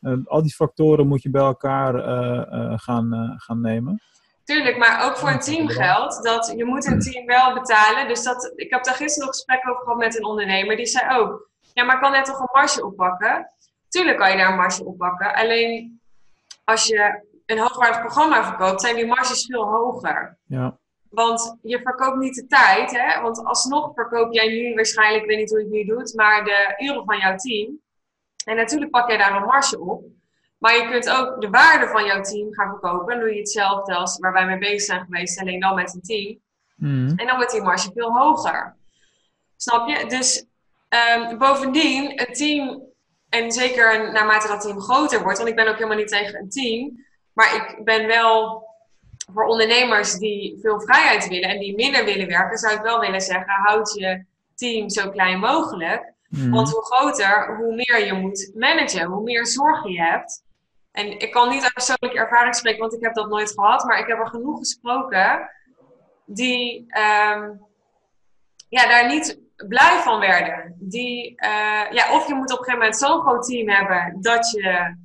Uh, al die factoren moet je bij elkaar uh, gaan, gaan nemen. Tuurlijk, maar ook voor een team geldt dat je moet een team wel betalen. Dus dat, ik heb daar gisteren nog gesprek over gehad met een ondernemer. Die zei ook, ja, maar kan net toch een marge oppakken? Tuurlijk kan je daar een marge oppakken. Alleen als je een hoogwaardig programma verkoopt, zijn die marges veel hoger. Ja. Want je verkoopt niet de tijd, hè? want alsnog verkoop jij nu waarschijnlijk, ik weet niet hoe je het nu doet, maar de uren van jouw team. En natuurlijk pak jij daar een marge op. Maar je kunt ook de waarde van jouw team gaan verkopen. En doe je hetzelfde als waar wij mee bezig zijn geweest, alleen dan met een team. Mhm. En dan wordt die marge veel hoger. Snap je? Dus ehm, bovendien, het team, en zeker naarmate dat team groter wordt, want ik ben ook helemaal niet tegen een team, maar ik ben wel voor ondernemers die veel vrijheid willen en die minder willen werken, zou ik wel willen zeggen: houd je team zo klein mogelijk. Mhm. Want hoe groter, hoe meer je moet managen, hoe meer zorgen je hebt. En ik kan niet uit persoonlijke ervaring spreken, want ik heb dat nooit gehad, maar ik heb er genoeg gesproken die ehm, ja, daar niet blij van werden. Die, eh, ja, of je moet op een gegeven moment zo'n groot team hebben dat je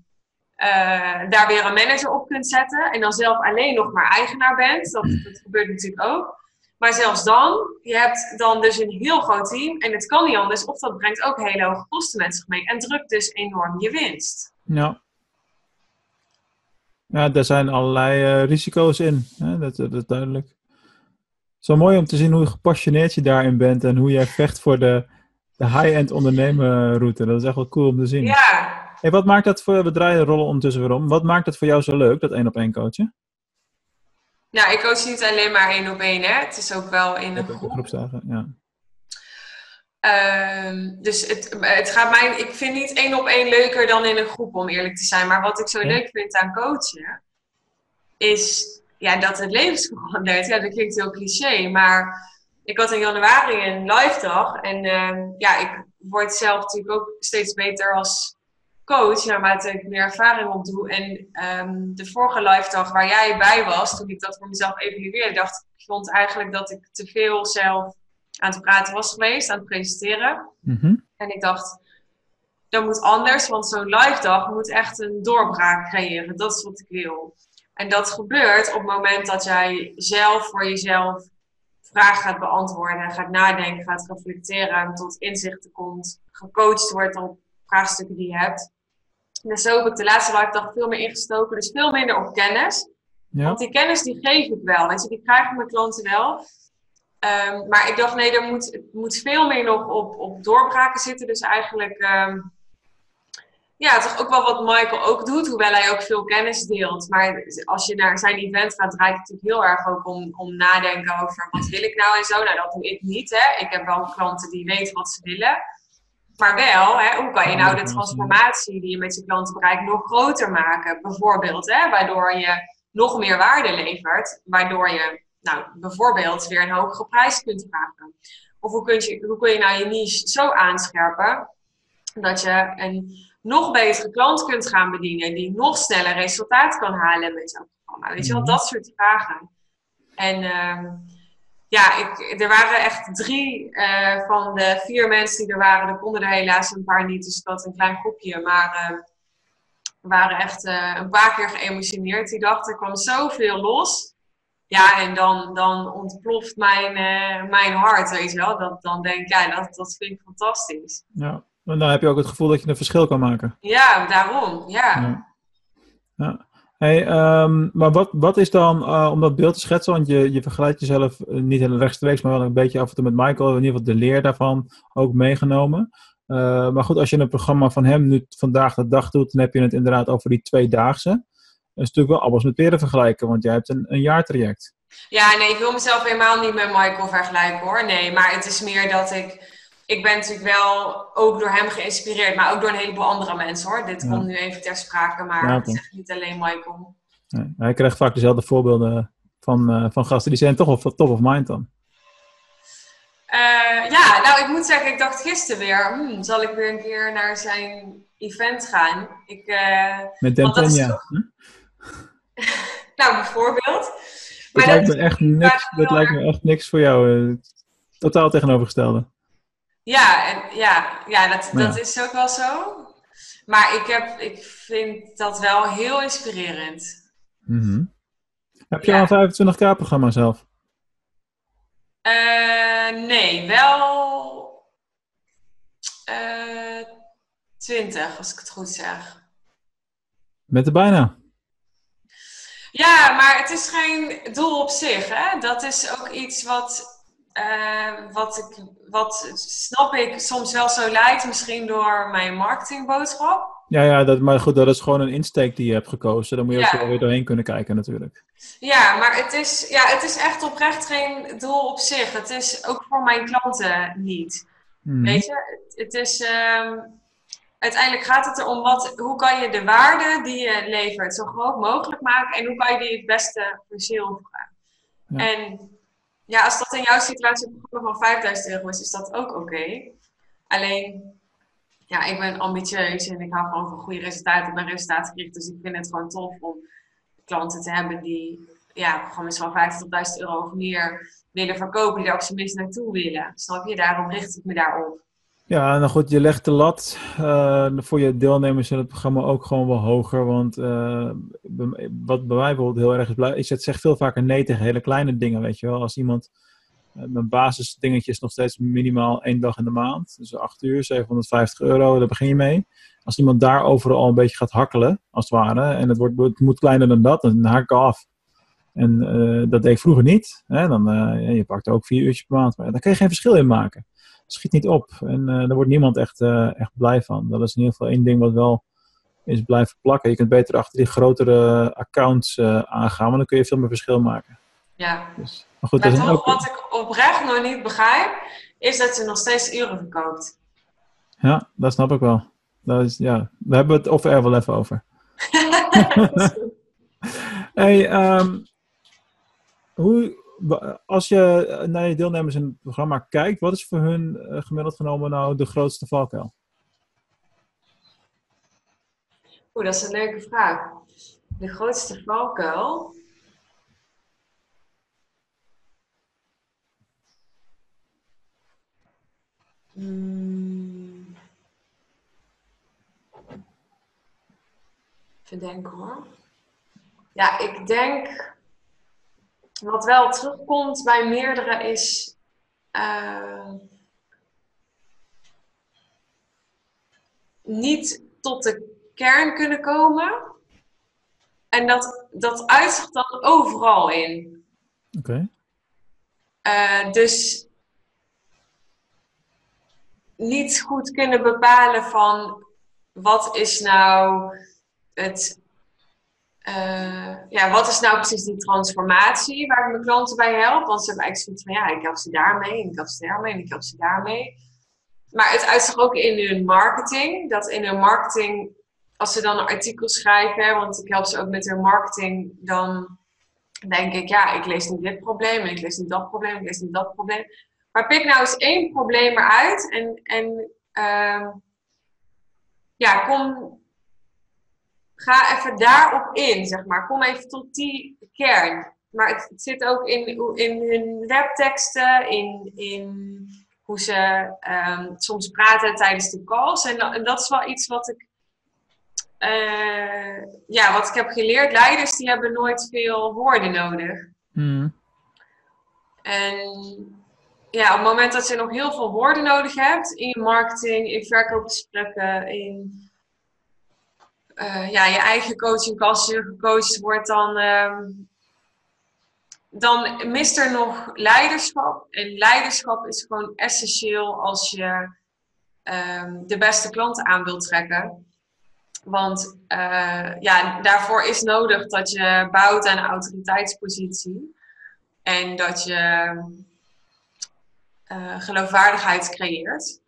eh, daar weer een manager op kunt zetten en dan zelf alleen nog maar eigenaar bent. Dat, dat gebeurt natuurlijk ook. Maar zelfs dan, je hebt dan dus een heel groot team en het kan niet anders. Of dat brengt ook hele hoge kosten met zich mee en drukt dus enorm je winst. Ja. Ja, daar zijn allerlei eh, risico's in. Hè? Dat, dat is duidelijk. Zo mooi om te zien hoe gepassioneerd je daarin bent en hoe jij vecht voor de, de high-end ondernemerroute. Dat is echt wel cool om te zien. Ja, Hey, wat maakt dat voor, we draaien rollen ondertussen weer om. Wat maakt dat voor jou zo leuk, dat één op één coachen? Nou, ik coach niet alleen maar één op één, hè. Het is ook wel in een groep. groepsdagen, ja. Ehm, dus het, het gaat mij, ik vind niet één op één leuker dan in een groep, om eerlijk te zijn. Maar wat ik zo Ja. leuk vind aan coachen, is ja, dat het levens verandert. Ja, dat klinkt heel cliché, maar ik had in januari een live dag. En ehm, ja, ik word zelf natuurlijk ook steeds beter als coach, naarmate ik meer ervaring opdoe. En ehm, de vorige live dag waar jij bij was, toen ik dat voor mezelf evalueerde, dacht ik, vond eigenlijk dat ik te veel zelf aan het praten was geweest, aan het presenteren. Mhm. En ik dacht, dat moet anders, want zo'n live dag moet echt een doorbraak creëren. Dat is wat ik wil. En dat gebeurt op het moment dat jij zelf voor jezelf vragen gaat beantwoorden, gaat nadenken, gaat reflecteren en tot inzichten komt, gecoacht wordt op vraagstukken die je hebt. En zo heb ik de laatste live dag veel meer ingestoken, dus veel minder op kennis. Ja. Want die kennis die geef ik wel, weet je, die krijgen mijn klanten wel. Ehm, maar ik dacht, nee, er moet, het moet veel meer nog op, op doorbraken zitten. Dus eigenlijk, ehm, ja, toch ook wel wat Michael ook doet, hoewel hij ook veel kennis deelt. Maar als je naar zijn event gaat, draait het natuurlijk heel erg ook om, om nadenken over wat wil ik nou en zo. Nou, dat doe ik niet, hè. Ik heb wel klanten die weten wat ze willen. Maar wel, hè, hoe kan je nou de transformatie die je met je klanten bereikt nog groter maken? Bijvoorbeeld, hè, waardoor je nog meer waarde levert, waardoor je nou, bijvoorbeeld weer een hogere prijs kunt vragen. Of hoe kun je, hoe kun je nou je niche zo aanscherpen dat je een nog betere klant kunt gaan bedienen, die nog sneller resultaat kan halen met jouw programma. Weet je wel, Mhm. dat soort vragen. En ehm, ja, ik, er waren echt drie eh, van de vier mensen die er waren. Er konden er helaas een paar niet, dus dat een klein groepje. Maar we waren echt eh, een paar keer geëmotioneerd die dag. Er kwam zoveel los. Ja, en dan, dan ontploft mijn, eh, mijn hart, weet je wel. Dat, dan denk ik, ja, dat, dat vind ik fantastisch. ja. En dan heb je ook het gevoel dat je een verschil kan maken. Ja, daarom, ja. Ja. Ja. Hey, ehm, maar wat, wat is dan, eh, om dat beeld te schetsen, want je, je vergelijkt jezelf eh, niet heel rechtstreeks, maar wel een beetje af en toe met Michael, in ieder geval de leer daarvan ook meegenomen. Eh, maar goed, als je een programma van hem nu vandaag de dag doet, dan heb je het inderdaad over die tweedaagse. Dat is natuurlijk wel alles met peren vergelijken, want jij hebt een, een jaartraject. Ja, nee, ik wil mezelf helemaal niet met Michael vergelijken hoor. Nee, maar het is meer dat ik. Ik ben natuurlijk wel ook door hem geïnspireerd, maar ook door een heleboel andere mensen hoor. Dit Ja. komt nu even ter sprake, maar Ja, het is echt niet alleen Michael. Hij krijgt vaak dezelfde voorbeelden van, eh, van gasten, die zijn toch wel top of mind dan. Eh, ja, nou, ik moet zeggen, ik dacht gisteren weer, hmm, zal ik weer een keer naar zijn event gaan? Ik, eh, Met Dentenia. toch- nou, bijvoorbeeld. Dat Maar lijkt dat- me echt niks, dat lijkt me echt niks voor jou. totaal tegenovergestelde. Ja, en, ja, ja dat, Ja. dat is ook wel zo. Maar ik, heb, ik vind dat wel heel inspirerend. Mhm. Heb je Ja. al een 25k programma zelf? Eh, nee, wel eh 20, als ik het goed zeg. Met de bijna. Ja, maar het is geen doel op zich. Hè? Dat is ook iets wat, uh, wat, ik, wat, snap ik, soms wel zo lijkt, misschien door mijn marketingboodschap. Ja, ja dat, maar goed, dat is gewoon een insteek die je hebt gekozen. Dan moet je ja. ook wel weer doorheen kunnen kijken natuurlijk. Ja, maar het is, ja, het is echt oprecht geen doel op zich. Het is ook voor mijn klanten niet. Hmm. Weet je, het, is... Uh, uiteindelijk gaat het erom wat, hoe kan je de waarde die je levert zo groot mogelijk maken en hoe kan je die het beste verzilveren. Ja. En ja, als dat in jouw situatie een programma van 5000 euro is, is dat ook oké. Alleen, ja, ik ben ambitieus en ik hou gewoon van goede resultaten. Ik ben resultaatgericht, dus ik vind het gewoon tof om klanten te hebben die ja, programma's van 50.000 euro of meer willen verkopen, die daar ook zo minst naartoe willen. Snap je? Daarom richt ik me daarop. Ja, nou goed, je legt de lat uh, voor je deelnemers in het programma ook gewoon wel hoger. Want uh, wat bij mij bijvoorbeeld heel erg is is het zegt veel vaker nee tegen hele kleine dingen, weet je wel. Als iemand, uh, mijn basisdingetje is nog steeds minimaal één dag in de maand. Dus 8 uur, 750 euro, daar begin je mee. Als iemand daar overal een beetje gaat hakkelen, als het ware, en het, wordt, het moet kleiner dan dat, dan haak ik af. En dat deed ik vroeger niet. Hè? Dan, je pakt ook vier uurtjes per maand, maar daar kun je geen verschil in maken schiet niet op. En uh, daar wordt niemand echt, uh, echt blij van. Dat is in ieder geval één ding wat wel is blijven plakken. Je kunt beter achter die grotere accounts uh, aangaan, maar dan kun je veel meer verschil maken. Ja. Dus, maar goed, maar toch, ook... wat ik oprecht nog niet begrijp, is dat ze nog steeds uren verkoopt. Ja, dat snap ik wel. Dat is, ja, daar hebben we het of er wel even over. hey, um, hoe, als je naar je deelnemers in het programma kijkt, wat is voor hun uh, gemiddeld genomen nou de grootste valkuil? Oeh, dat is een leuke vraag. De grootste valkuil? Hmm. Even denken hoor. Ja, ik denk wat wel terugkomt bij meerdere is. Uh, niet tot de kern kunnen komen. En dat, dat uitzicht dan overal in. Oké. Uh, dus niet goed kunnen bepalen van wat is nou het uh, ja, wat is nou precies die transformatie waar ik mijn klanten bij help? Want ze hebben eigenlijk zoiets van, ja, ik help ze daarmee, en ik help ze daarmee, en ik help ze daarmee. Maar het uitzicht ook in hun marketing. Dat in hun marketing, als ze dan een artikel schrijven, want ik help ze ook met hun marketing, dan denk ik, ja, ik lees niet dit probleem, en ik lees niet dat probleem, ik lees niet dat probleem. Maar pik nou eens één probleem eruit en, en uh, ja, kom ga even daarop in, zeg maar. Kom even tot die kern. Maar het, zit ook in, in hun webteksten, in, in hoe ze um, soms praten tijdens de calls. En, en, dat is wel iets wat ik, uh, ja, wat ik heb geleerd. Leiders die hebben nooit veel woorden nodig. Mm. En ja, op het moment dat je nog heel veel woorden nodig hebt in je marketing, in verkoopgesprekken, in uh, ja, je eigen coaching, als je gecoacht wordt, dan, uh, dan mist er nog leiderschap. En leiderschap is gewoon essentieel als je uh, de beste klanten aan wilt trekken. Want uh, ja, daarvoor is nodig dat je bouwt aan een autoriteitspositie. En dat je geloofwaardigheid creëert.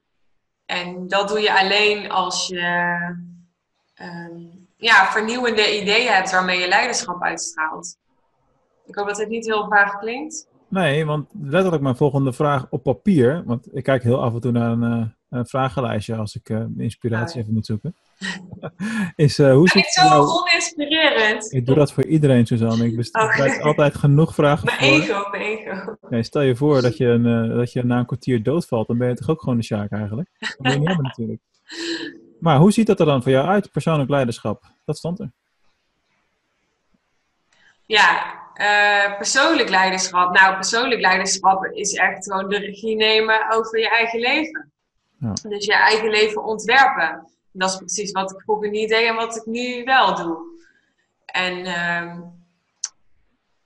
En dat doe je alleen als je um, ja, vernieuwende ideeën hebt waarmee je leiderschap uitstraalt. Ik hoop dat het niet heel vaag klinkt. Nee, want letterlijk mijn volgende vraag op papier, want ik kijk heel af en toe naar een, uh, een vragenlijstje als ik uh, inspiratie even moet zoeken. is, uh, hoe ben ik zo nou... oninspirerend? Ik doe dat voor iedereen, Suzanne. Ik bestel okay. altijd genoeg vragen Mijn ego, mijn ego. Nee, stel je voor dat je, een, dat je na een kwartier doodvalt, dan ben je toch ook gewoon de Sjaak eigenlijk? Dat ben je niet hebben natuurlijk. Maar hoe ziet dat er dan voor jou uit, persoonlijk leiderschap? Dat stond er. Ja, uh, persoonlijk leiderschap. Nou, persoonlijk leiderschap is echt gewoon de regie nemen over je eigen leven. Ja. Dus je eigen leven ontwerpen. Dat is precies wat ik vroeger niet deed en wat ik nu wel doe. En uh,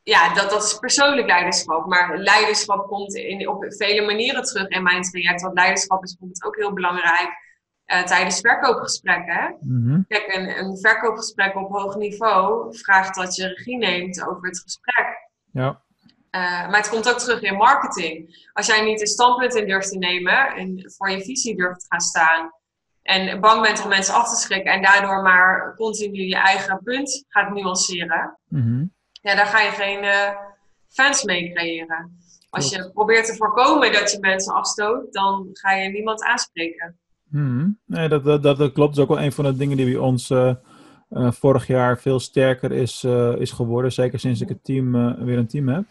ja, dat, dat is persoonlijk leiderschap. Maar leiderschap komt in, op vele manieren terug in mijn traject. Want leiderschap is bijvoorbeeld ook heel belangrijk uh, tijdens verkoopgesprekken. Mhm. Kijk, een, een verkoopgesprek op hoog niveau vraagt dat je regie neemt over het gesprek. Ja. Uh, maar het komt ook terug in marketing. Als jij niet een standpunt in durft te nemen en voor je visie durft te gaan staan. En bang bent om mensen af te schrikken en daardoor maar continu je eigen punt gaat nuanceren. Mhm. Ja, daar ga je geen uh, fans mee creëren. Als je probeert te voorkomen dat je mensen afstoot, dan ga je niemand aanspreken. Mhm. Nee, dat, dat, dat, klopt. Dat is ook wel een van de dingen die bij ons uh, uh, vorig jaar veel sterker is, is geworden. Zeker sinds ik het team, weer een team heb.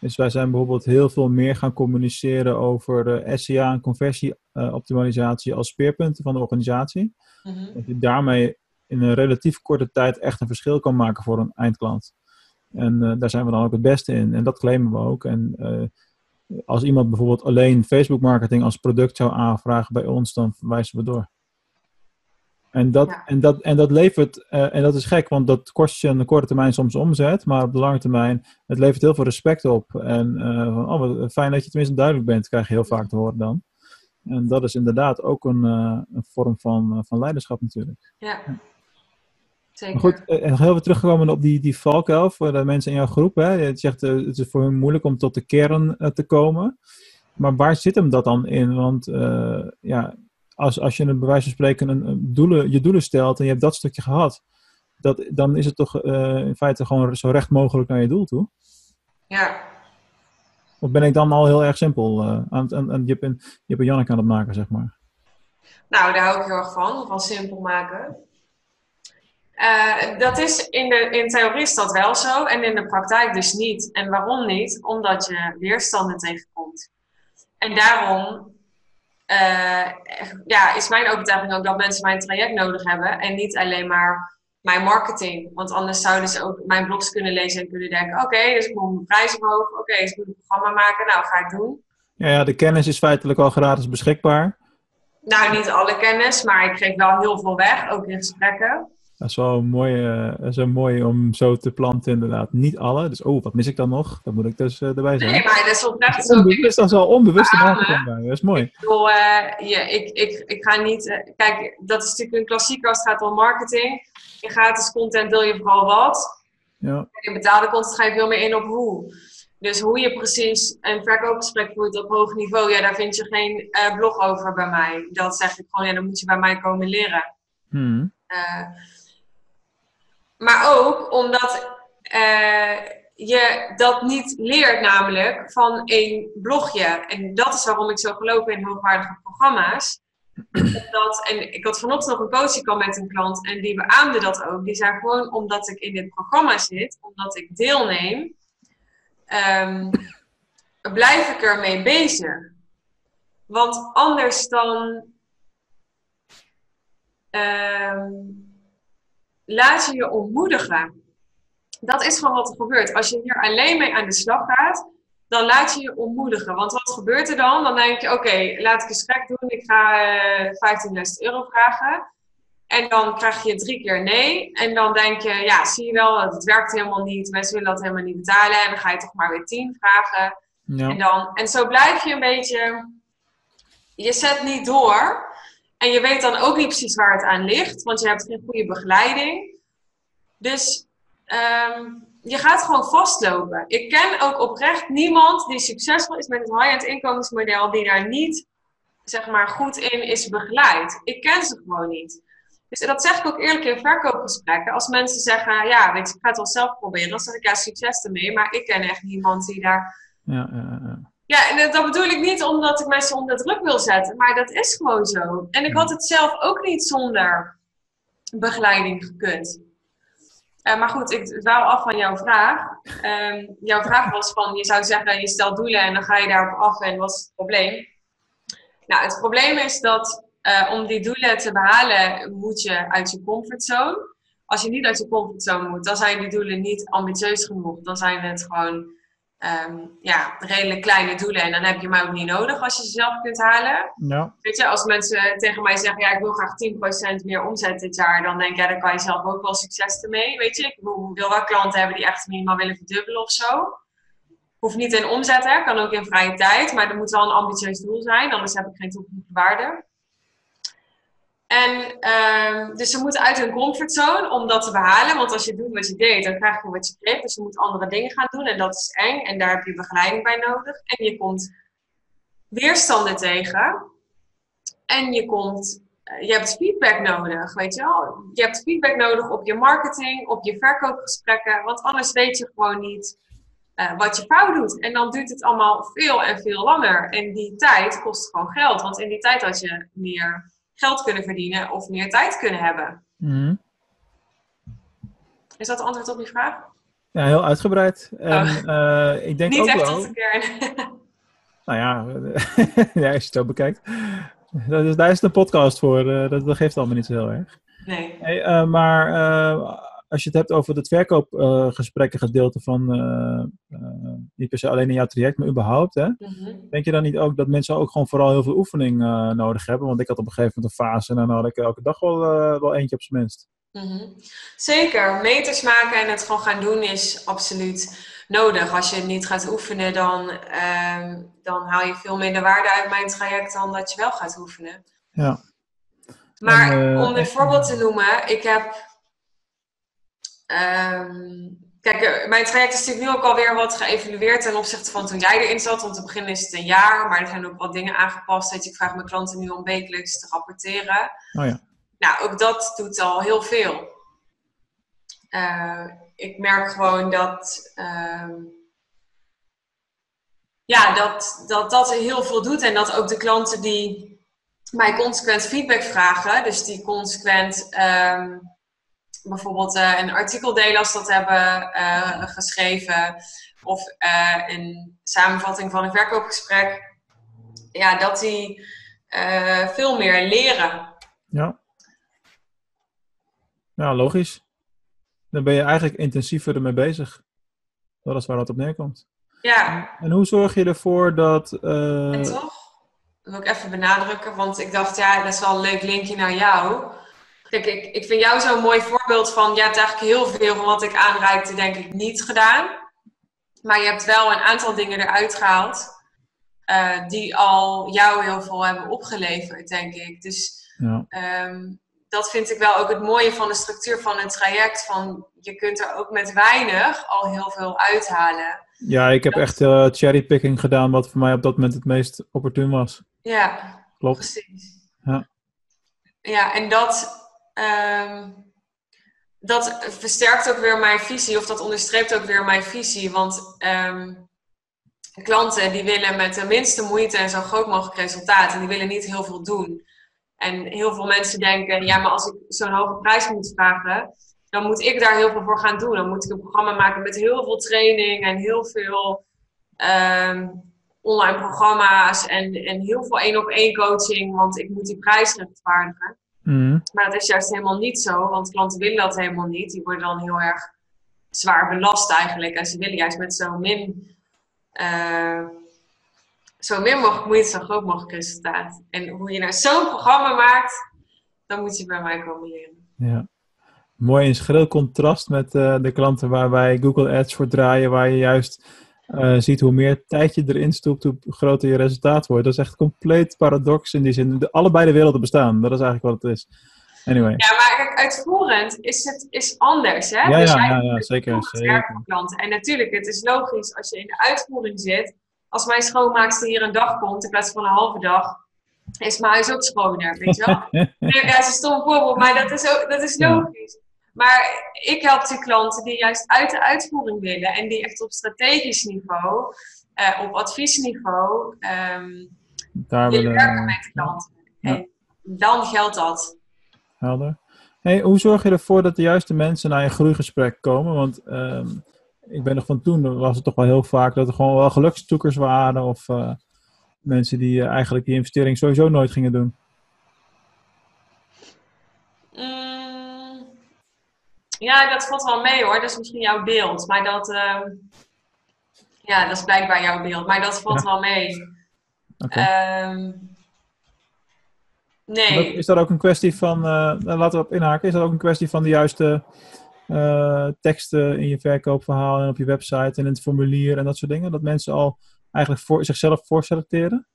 Dus wij zijn bijvoorbeeld heel veel meer gaan communiceren over SEA en conversieoptimalisatie als speerpunten van de organisatie. Mhm. Dat je daarmee in een relatief korte tijd echt een verschil kan maken voor een eindklant. En daar zijn we dan ook het beste in. En dat claimen we ook. En als iemand bijvoorbeeld alleen Facebook marketing als product zou aanvragen bij ons, dan verwijzen we door. En dat, Ja. en dat, en dat levert, uh, en dat is gek, want dat kost je aan de korte termijn soms omzet, maar op de lange termijn, het levert heel veel respect op. En van, oh, wat fijn dat je tenminste duidelijk bent, krijg je heel vaak te horen dan. En dat is inderdaad ook een, een vorm van, van leiderschap natuurlijk. Ja. Zeker. Maar goed, en nog heel even teruggekomen op die, die valkuil voor de mensen in jouw groep. Hè? Je zegt uh, het is voor hen moeilijk om tot de kern uh, te komen. Maar waar zit hem dat dan in? Want uh, ja, als, als je een bij wijze van spreken een, een doelen, je doelen stelt en je hebt dat stukje gehad, dat, dan is het toch in feite gewoon zo recht mogelijk naar je doel toe. Ja. Of ben ik dan al heel erg simpel aan, aan, aan Jip en Janneke aan het maken, zeg maar? Nou, daar hou ik heel erg van, van simpel maken. Uh, dat is in, de, in theorie is dat wel zo en in de praktijk dus niet. En waarom niet? Omdat je weerstanden tegenkomt. En daarom uh, ja, is mijn overtuiging ook dat mensen mijn traject nodig hebben en niet alleen maar mijn marketing. Want anders zouden ze ook mijn blogs kunnen lezen en kunnen denken: oké, okay, dus ik moet mijn prijs omhoog, oké, okay, dus ik moet een programma maken, nou ga ik doen. Ja, ja, de kennis is feitelijk al gratis beschikbaar. Nou, niet alle kennis, maar ik geef wel heel veel weg, ook in gesprekken. Dat is wel mooi, uh, dat is wel mooi om zo te planten, inderdaad. Niet alle. Dus, oh, wat mis ik dan nog? Dat moet ik dus uh, erbij zijn. Nee, maar dat is oprecht zo. Onbewust, dat is wel onbewust marketing bij. Dat is mooi. Ik bedoel, uh, ja, ik, ik, ik ga niet... kijk, dat is natuurlijk een klassieker als het gaat om marketing. In gratis content wil je vooral wat. Ja. In betaalde content ga je veel meer in op hoe. Dus hoe je precies een verkoopgesprek voert op hoog niveau, ja, daar vind je geen blog over bij mij. Dat zeg ik gewoon, ja, dan moet je bij mij komen leren. Hmm. Maar ook omdat uh, je dat niet leert, namelijk van één blogje. En dat is waarom ik zo geloof in hoogwaardige programma's. En ik had vanochtend nog een coaching met een klant en die beaamde dat ook. Die zei gewoon omdat ik in dit programma zit, omdat ik deelneem, um, blijf ik ermee bezig. Want anders dan. Um, laat je je ontmoedigen. Dat is gewoon wat er gebeurt. Als je hier alleen mee aan de slag gaat, dan laat je je ontmoedigen. Want wat gebeurt er dan? Dan denk je, oké, okay, laat ik een gesprek doen. Ik ga uh, 15.000 euro vragen. En dan krijg je drie keer nee. En dan denk je, ja, zie je wel, het werkt helemaal niet. Mensen willen dat helemaal niet betalen. En dan ga je toch maar weer tien vragen. Ja. En, dan, en zo blijf je een beetje... Je zet niet door... En je weet dan ook niet precies waar het aan ligt, want je hebt geen goede begeleiding. Dus um, je gaat gewoon vastlopen. Ik ken ook oprecht niemand die succesvol is met het high-end inkomensmodel, die daar niet zeg maar, goed in is begeleid. Ik ken ze gewoon niet. Dus dat zeg ik ook eerlijk in verkoopgesprekken. Als mensen zeggen, ja, ik ga het wel zelf proberen, dan zeg ik ja, succes ermee. Maar ik ken echt niemand die daar Ja, ja, ja. Ja, dat bedoel ik niet omdat ik mensen onder druk wil zetten, maar dat is gewoon zo. En ik had het zelf ook niet zonder begeleiding gekund. Uh, maar goed, ik dwaal af van jouw vraag. Um, jouw vraag was van, je zou zeggen, je stelt doelen en dan ga je daarop af en wat is het probleem? Nou, het probleem is dat uh, om die doelen te behalen, moet je uit je comfortzone. Als je niet uit je comfortzone moet, dan zijn die doelen niet ambitieus genoeg. Dan zijn het gewoon ehm, ja, redelijk kleine doelen. En dan heb je mij ook niet nodig als je ze zelf kunt halen. Ja. Weet je, als mensen tegen mij zeggen, ja, ik wil graag 10% meer omzet dit jaar, dan denk ik, ja, daar kan je zelf ook wel succes ermee. Weet je, ik wil wel klanten hebben die echt minimaal willen verdubbelen of zo. Hoeft niet in omzet, hè, kan ook in vrije tijd, maar er moet wel een ambitieus doel zijn, anders heb ik geen toegevoegde waarde. En um, dus ze moeten uit hun comfortzone om dat te behalen. Want als je doet wat je deed, dan krijg je wat je kreeg. Dus je moet andere dingen gaan doen en dat is eng. En daar heb je begeleiding bij nodig. En je komt weerstanden tegen. En je, komt, je hebt feedback nodig, weet je wel. Je hebt feedback nodig op je marketing, op je verkoopgesprekken. Want anders weet je gewoon niet uh, wat je fout doet. En dan duurt het allemaal veel en veel langer. En die tijd kost gewoon geld. Want in die tijd had je meer geld kunnen verdienen of meer tijd kunnen hebben. Mhm. Is dat het antwoord op je vraag? Ja, heel uitgebreid. En Oh. eh, ik denk Niet ook echt wel... tot de kern. Nou ja, ja, als je het zo bekijkt. Dat is, daar is een podcast voor. eh, dat, dat geeft allemaal niet zo heel erg. nee. Hey, eh, maar als je het hebt over het verkoopgesprekken gedeelte van eh, eh, niet per se alleen in jouw traject, maar überhaupt, hè? Mhm. Denk je dan niet ook dat mensen ook gewoon vooral heel veel oefening eh, nodig hebben? Want ik had op een gegeven moment een fase en dan had ik elke dag wel, wel eentje op zijn minst. Mhm. Zeker, meters maken en het gewoon gaan doen is absoluut nodig. Als je het niet gaat oefenen, dan, ehm, dan haal je veel minder waarde uit mijn traject dan dat je wel gaat oefenen. Ja. Maar En, om een voorbeeld te noemen, ik heb. Ehm, kijk, eh, mijn traject is natuurlijk nu ook alweer wat geëvalueerd ten opzichte van toen jij erin zat. Om te beginnen is het een jaar, maar er zijn ook wat dingen aangepast. Weet je, ik vraag mijn klanten nu om wekelijks te rapporteren. Oh ja. Nou, ook dat doet al heel veel. Eh, ik merk gewoon dat, ehm, ja, dat, dat dat heel veel doet. En dat ook de klanten die mij consequent feedback vragen, dus die consequent ehm, bijvoorbeeld eh, een artikel delen als dat hebben eh, geschreven, of eh, een samenvatting van een verkoopgesprek, ja, dat die veel meer leren. Ja. Ja, logisch. Dan ben je eigenlijk intensiever ermee bezig. Dat is waar dat op neerkomt. Ja, En hoe zorg je ervoor dat... En toch? Dat wil ik even benadrukken, want ik dacht, ja, dat is wel een leuk linkje naar jou. Kijk, ik, ik vind jou zo'n mooi voorbeeld van, je hebt eigenlijk heel veel van wat ik aanreikte, denk ik, niet gedaan. Maar je hebt wel een aantal dingen eruit gehaald, eh, die al jou heel veel hebben opgeleverd, denk ik. Dus ja. ehm, dat vind ik wel ook het mooie van de structuur van een traject. Van, je kunt er ook met weinig al heel veel uithalen. ja, ik heb echt eh, cherrypicking gedaan wat voor mij op dat moment het meest opportun was. Ja, Klopt. Precies. Ja. Ja, en dat, ehm, dat versterkt ook weer mijn visie, of dat onderstreept ook weer mijn visie. Want ehm, klanten die willen met de minste moeite en zo groot mogelijk resultaat. En die willen niet heel veel doen. En heel veel mensen denken, ja, maar als ik zo'n hoge prijs moet vragen, dan moet ik daar heel veel voor gaan doen. Dan moet ik een programma maken met heel veel training en heel veel ehm, online programma's en, en heel veel één op één coaching, want ik moet die prijs rechtvaardigen. Mhm. Maar dat is juist helemaal niet zo, want klanten willen dat helemaal niet. Die worden dan heel erg zwaar belast eigenlijk. En ze willen juist met zo min, eh, zo min mogelijk moeite, zo groot mogelijk resultaat. En hoe je nou zo'n programma maakt, dan moet je bij mij komen leren. Ja. Mooi in schril contrast met eh, de klanten waar wij Google Ads voor draaien, waar je juist eh, ziet hoe meer tijd je erin stopt, hoe groter je resultaat wordt. Dat is echt compleet paradox in die zin. De, allebei de werelden bestaan, dat is eigenlijk wat het is. Anyway. Ja, maar kijk, uitvoerend is het is anders, hè? Ja, Dus ja, ja, ja, zeker, zeker. klanten. En natuurlijk, het is logisch als je in de uitvoering zit. Als mijn schoonmaakster hier een dag komt in plaats van een halve dag, is mijn huis ook schoner, weet je wel? Nee, ja, dat is een stom voorbeeld, maar dat is, ook, dat is logisch. Maar ik help die klanten die juist uit de uitvoering willen en die echt op strategisch niveau, eh, op adviesniveau, ehm Daar willen werken met klanten. Ja. En dan geldt dat. Helder. Hey, hoe zorg je ervoor dat de juiste mensen naar je groeigesprek komen? Want ehm, ik ben nog van toen, was het toch wel heel vaak dat er gewoon wel gelukstoekers waren of eh, mensen die eh, eigenlijk die investering sowieso nooit gingen doen. Mm, ja, dat valt wel mee hoor. Dat is misschien jouw beeld. Maar dat, ehm, Ja, dat is blijkbaar jouw beeld, maar dat valt wel mee. Ehm, nee. is dat ook een kwestie van, uh, laten we op inhaken, is dat ook een kwestie van de juiste uh, teksten in je verkoopverhaal en op je website en in het formulier en dat soort dingen? Dat mensen al eigenlijk voor, zichzelf voorselecteren?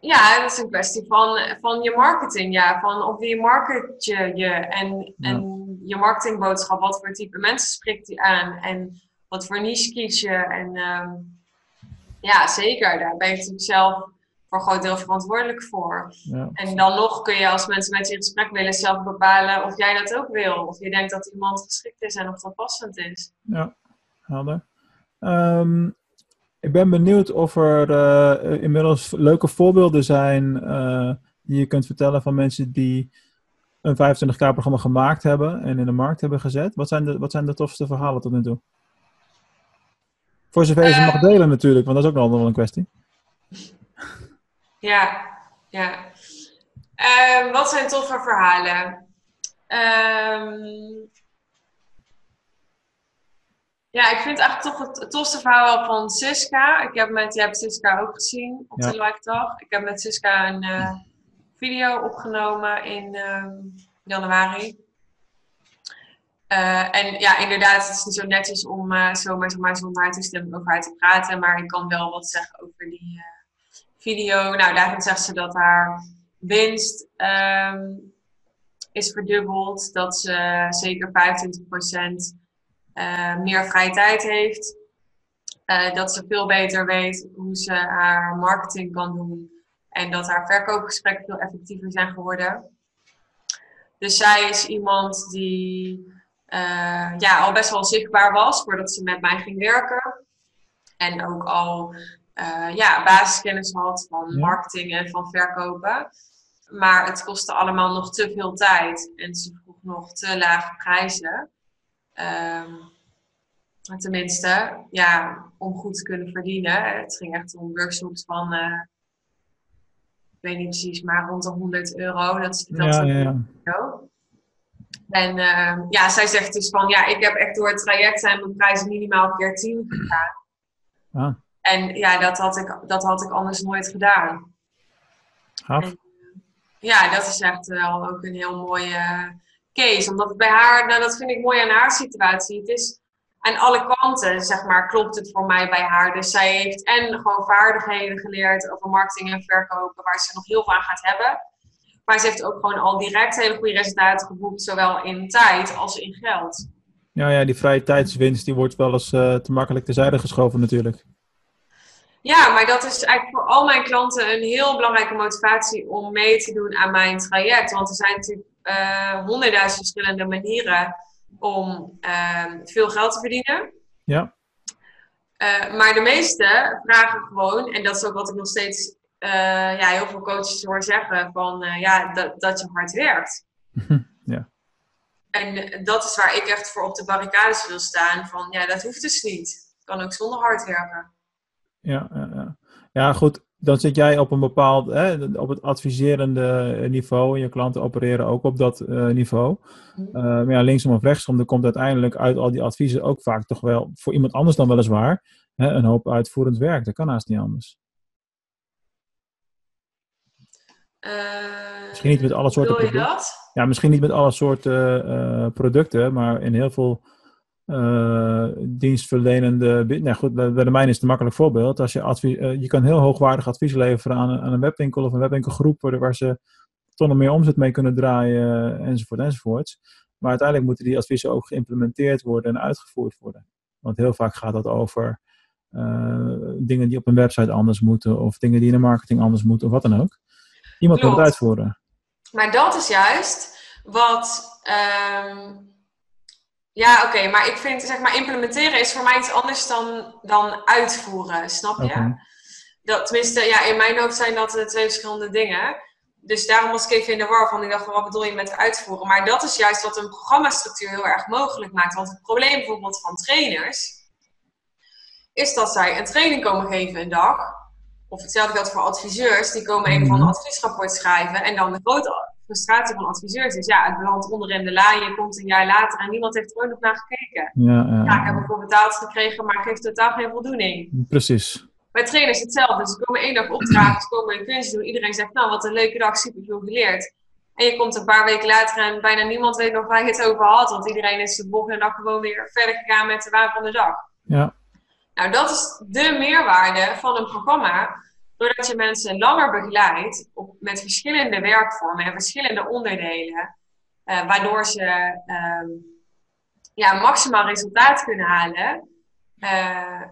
Ja, dat is een kwestie van, van je marketing. Ja. Van op wie market je je en, en je marketingboodschap. Wat voor type mensen spreekt die aan en wat voor niche kies je. En ehm, ja, zeker. Daar ben je natuurlijk zelf voor een groot deel verantwoordelijk voor. Ja. En dan nog kun je als mensen met je in gesprek willen zelf bepalen of jij dat ook wil. Of je denkt dat iemand geschikt is en of dat passend is. Ja, helder. Um, ik ben benieuwd of er uh, inmiddels leuke voorbeelden zijn uh, die je kunt vertellen van mensen die een 25k-programma gemaakt hebben en in de markt hebben gezet. Wat zijn de, wat zijn de tofste verhalen tot nu toe? Voor zover je ze mag delen natuurlijk, want dat is ook nog wel een kwestie. Ja, ja. Uh, wat zijn toffe verhalen? Um, ja, ik vind eigenlijk toch het, tofste verhaal van Siska. Ik heb met, hebt Siska ook gezien op de live dag. Ik heb met Siska een uh, video opgenomen in uh, januari. Uh, en ja, inderdaad, het is niet zo netjes om uh, zomaar, zomaar zonder toestemming over haar te praten. Maar ik kan wel wat zeggen over die video. Nou, daarin zegt ze dat haar winst um, is verdubbeld. Dat ze zeker 25% uh, meer vrije tijd heeft. Dat ze veel beter weet hoe ze haar marketing kan doen. En dat haar verkoopgesprekken veel effectiever zijn geworden. Dus zij is iemand die uh, ja, al best wel zichtbaar was voordat ze met mij ging werken. En ook al ja, basiskennis had van marketing en van verkopen. Maar het kostte allemaal nog te veel tijd. En ze vroeg nog te lage prijzen. Um, tenminste, ja, om goed te kunnen verdienen. Het ging echt om workshops van, uh, ik weet niet precies, maar rond de 100 euro. Dat is dat ja, ja, ja. En uh, ja, zij zegt dus van, ja, ik heb echt door het traject zijn mijn prijzen minimaal keer 10 gedaan. Ah. En ja, dat had, ik, dat had ik anders nooit gedaan. En, ja, dat is echt wel ook een heel mooie case. Omdat het bij haar, nou dat vind ik mooi aan haar situatie. Het is aan alle kanten, zeg maar, klopt het voor mij bij haar. Dus zij heeft en gewoon vaardigheden geleerd over marketing en verkopen, waar ze nog heel veel aan gaat hebben. Maar ze heeft ook gewoon al direct hele goede resultaten geboekt, zowel in tijd als in geld. Ja, ja die vrije tijdswinst die wordt wel eens uh, te makkelijk terzijde geschoven natuurlijk. Ja, maar dat is eigenlijk voor al mijn klanten een heel belangrijke motivatie om mee te doen aan mijn traject. Want er zijn natuurlijk uh, honderdduizend verschillende manieren om ehm, veel geld te verdienen. Ja. Uh, maar de meeste vragen gewoon, en dat is ook wat ik nog steeds uh, ja, heel veel coaches hoor zeggen, van uh, ja, dat, dat je hard werkt. ja. En dat is waar ik echt voor op de barricades wil staan, van ja, dat hoeft dus niet. kan ook zonder hard werken. Ja, ja, ja. ja goed dan zit jij op een bepaald, hè, op het adviserende niveau. En je klanten opereren ook op dat uh, niveau. Uh, maar ja, linksom of rechtsom, er komt uiteindelijk uit al die adviezen ook vaak toch wel, voor iemand anders dan weliswaar, hè, een hoop uitvoerend werk. Dat kan haast niet anders. Uh, misschien niet met alle soorten producten. Ja, misschien niet met alle soorten producten, maar in heel veel uh, dienstverlenende. Nou goed, bij de mijne is het een makkelijk voorbeeld. Als je, advies, uh, je kan heel hoogwaardig advies leveren aan een, aan een webwinkel of een webwinkelgroep waar, waar ze nog meer omzet mee kunnen draaien, enzovoort, enzovoort. Maar uiteindelijk moeten die adviezen ook geïmplementeerd worden en uitgevoerd worden. Want heel vaak gaat dat over uh, dingen die op een website anders moeten, of dingen die in de marketing anders moeten, of wat dan ook. Iemand moet het uitvoeren. Maar dat is juist wat. Um ja, oké, maar ik vind, zeg maar, implementeren is voor mij iets anders dan, dan uitvoeren, snap je? Dat, tenminste, ja, in mijn hoofd zijn dat twee verschillende dingen. Dus daarom was ik even in de war van, ik dacht, wat bedoel je met uitvoeren? Maar dat is juist wat een programmastructuur heel erg mogelijk maakt. Want het probleem bijvoorbeeld van trainers, is dat zij een training komen geven een dag. Of hetzelfde geldt voor adviseurs, die komen een van een mhm. adviesrapport schrijven en dan de grote frustratie van adviseurs is, ja, het belandt onderin de la, je komt een jaar later en niemand heeft er ooit nog naar gekeken. Ja, ja, Ja, ik heb ervoor betaald gekregen, maar geeft totaal geen voldoening. precies. Bij trainers hetzelfde. Ze komen één dag opdragen, ze komen een kunst doen. Iedereen zegt, nou, wat een leuke dag, super veel geleerd. En je komt een paar weken later en bijna niemand weet nog waar je het over had. Want iedereen is de volgende dag gewoon weer verder gegaan met de waan van de dag. Ja, Nou, dat is de meerwaarde van een programma. Doordat je mensen langer begeleidt op, met verschillende werkvormen en verschillende onderdelen. eh, waardoor ze ehm, ja, maximaal resultaat kunnen halen. eh,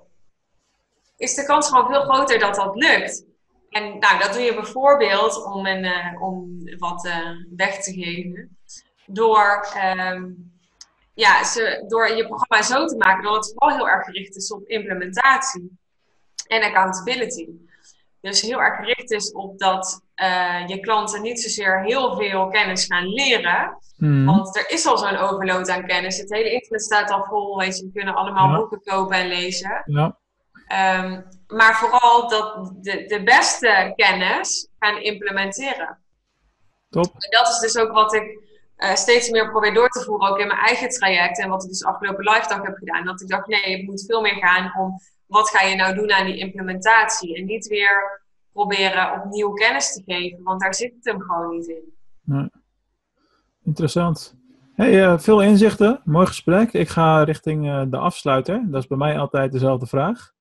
is de kans gewoon veel groter dat dat lukt. En nou, dat doe je bijvoorbeeld om, een, eh, om wat weg te geven. Door, ehm, ja, ze, door je programma zo te maken dat het vooral heel erg gericht is op implementatie en accountability. Dus heel erg gericht is op dat eh, je klanten niet zozeer heel veel kennis gaan leren. Mhm. Want er is al zo'n overload aan kennis. Het hele internet staat al vol. Weet je, we kunnen allemaal Ja. boeken kopen en lezen. ja. Ehm, maar vooral dat de, de beste kennis gaan implementeren. top. En dat is dus ook wat ik eh, steeds meer probeer door te voeren, ook in mijn eigen traject. En wat ik dus afgelopen live dag heb gedaan. Dat ik dacht, nee, het moet veel meer gaan om wat ga je nou doen aan die implementatie. En niet weer proberen opnieuw kennis te geven, want daar zit het hem gewoon niet in. Interessant. Hey, eh, veel inzichten. Mooi gesprek. Ik ga richting eh, de afsluiter. Dat is bij mij altijd dezelfde vraag.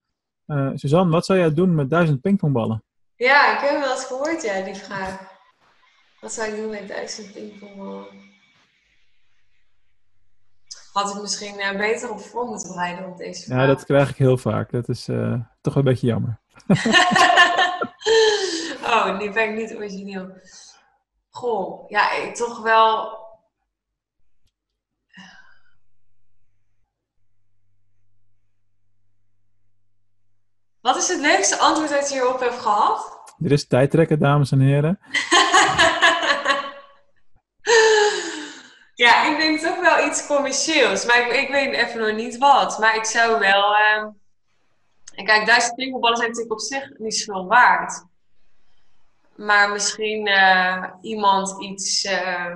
Eh Suzanne, wat zou jij doen met duizend pingpongballen? Ja, ik heb wel eens gehoord, ja, die vraag. Wat zou ik doen met duizend pingpongballen? Had ik misschien eh, beter op voor moeten bereiden op deze vraag. Ja, dat krijg ik heel vaak. Dat is eh, toch wel een beetje jammer. oh, nu ben ik niet origineel. Goh, ja, ik toch wel. Wat is het leukste antwoord dat je hierop hebt gehad? Er is tijdrekken, dames en heren. ja, ik denk toch iets commercieels. Maar ik, ik weet even nog niet wat. Maar ik zou wel. ehm, en kijk, duizend pingpongballen zijn natuurlijk op zich niet zoveel waard. Maar misschien eh, iemand iets, eh,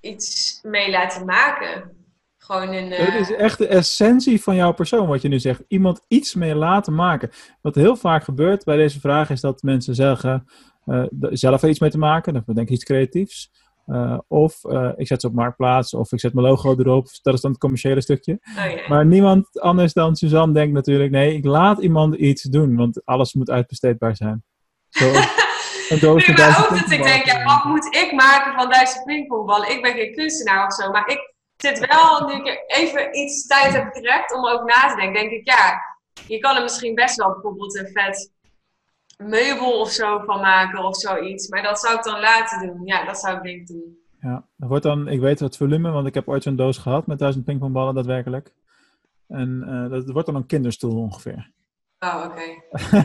iets mee laten maken. Gewoon een. Het is echt de essentie van jouw persoon, wat je nu zegt. Iemand iets mee laten maken. Wat heel vaak gebeurt bij deze vraag is dat mensen zeggen zelf iets mee te maken. Dan bedenk ik iets creatiefs. Eh, of eh, ik zet ze op marktplaats, of ik zet mijn logo erop. Dat is dan het commerciële stukje. oh. Maar niemand anders dan Suzanne denkt natuurlijk: nee, ik laat iemand iets doen, want alles moet uitbesteedbaar zijn. Zo, een doos Nee, met maar duizend ook dat ik denk, ja, wat moet ik maken van duizend pingpongballen? Ik ben geen kunstenaar of zo, maar ik zit wel, nu ik even iets tijd heb gerekt om ook na te denken, denk ik, ja, je kan er misschien best wel bijvoorbeeld een vet meubel of zo van maken of zoiets. Maar dat zou ik dan laten doen. Ja, dat zou ik denk ik doen. Ja, dat wordt dan, ik weet het volume, want ik heb ooit zo'n doos gehad met duizend pingpongballen, daadwerkelijk. En eh, dat wordt dan een kinderstoel ongeveer. Oh, oké.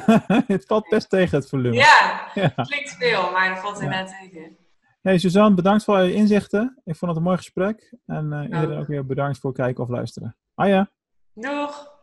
het valt best tegen het volume. Ja, Ja. klinkt veel, maar dat valt Ja. inderdaad tegen. Hey Suzanne, bedankt voor je inzichten. Ik vond het een mooi gesprek. En eh, iedereen Ook. ook weer bedankt voor het kijken of luisteren. Ah ja. Doeg!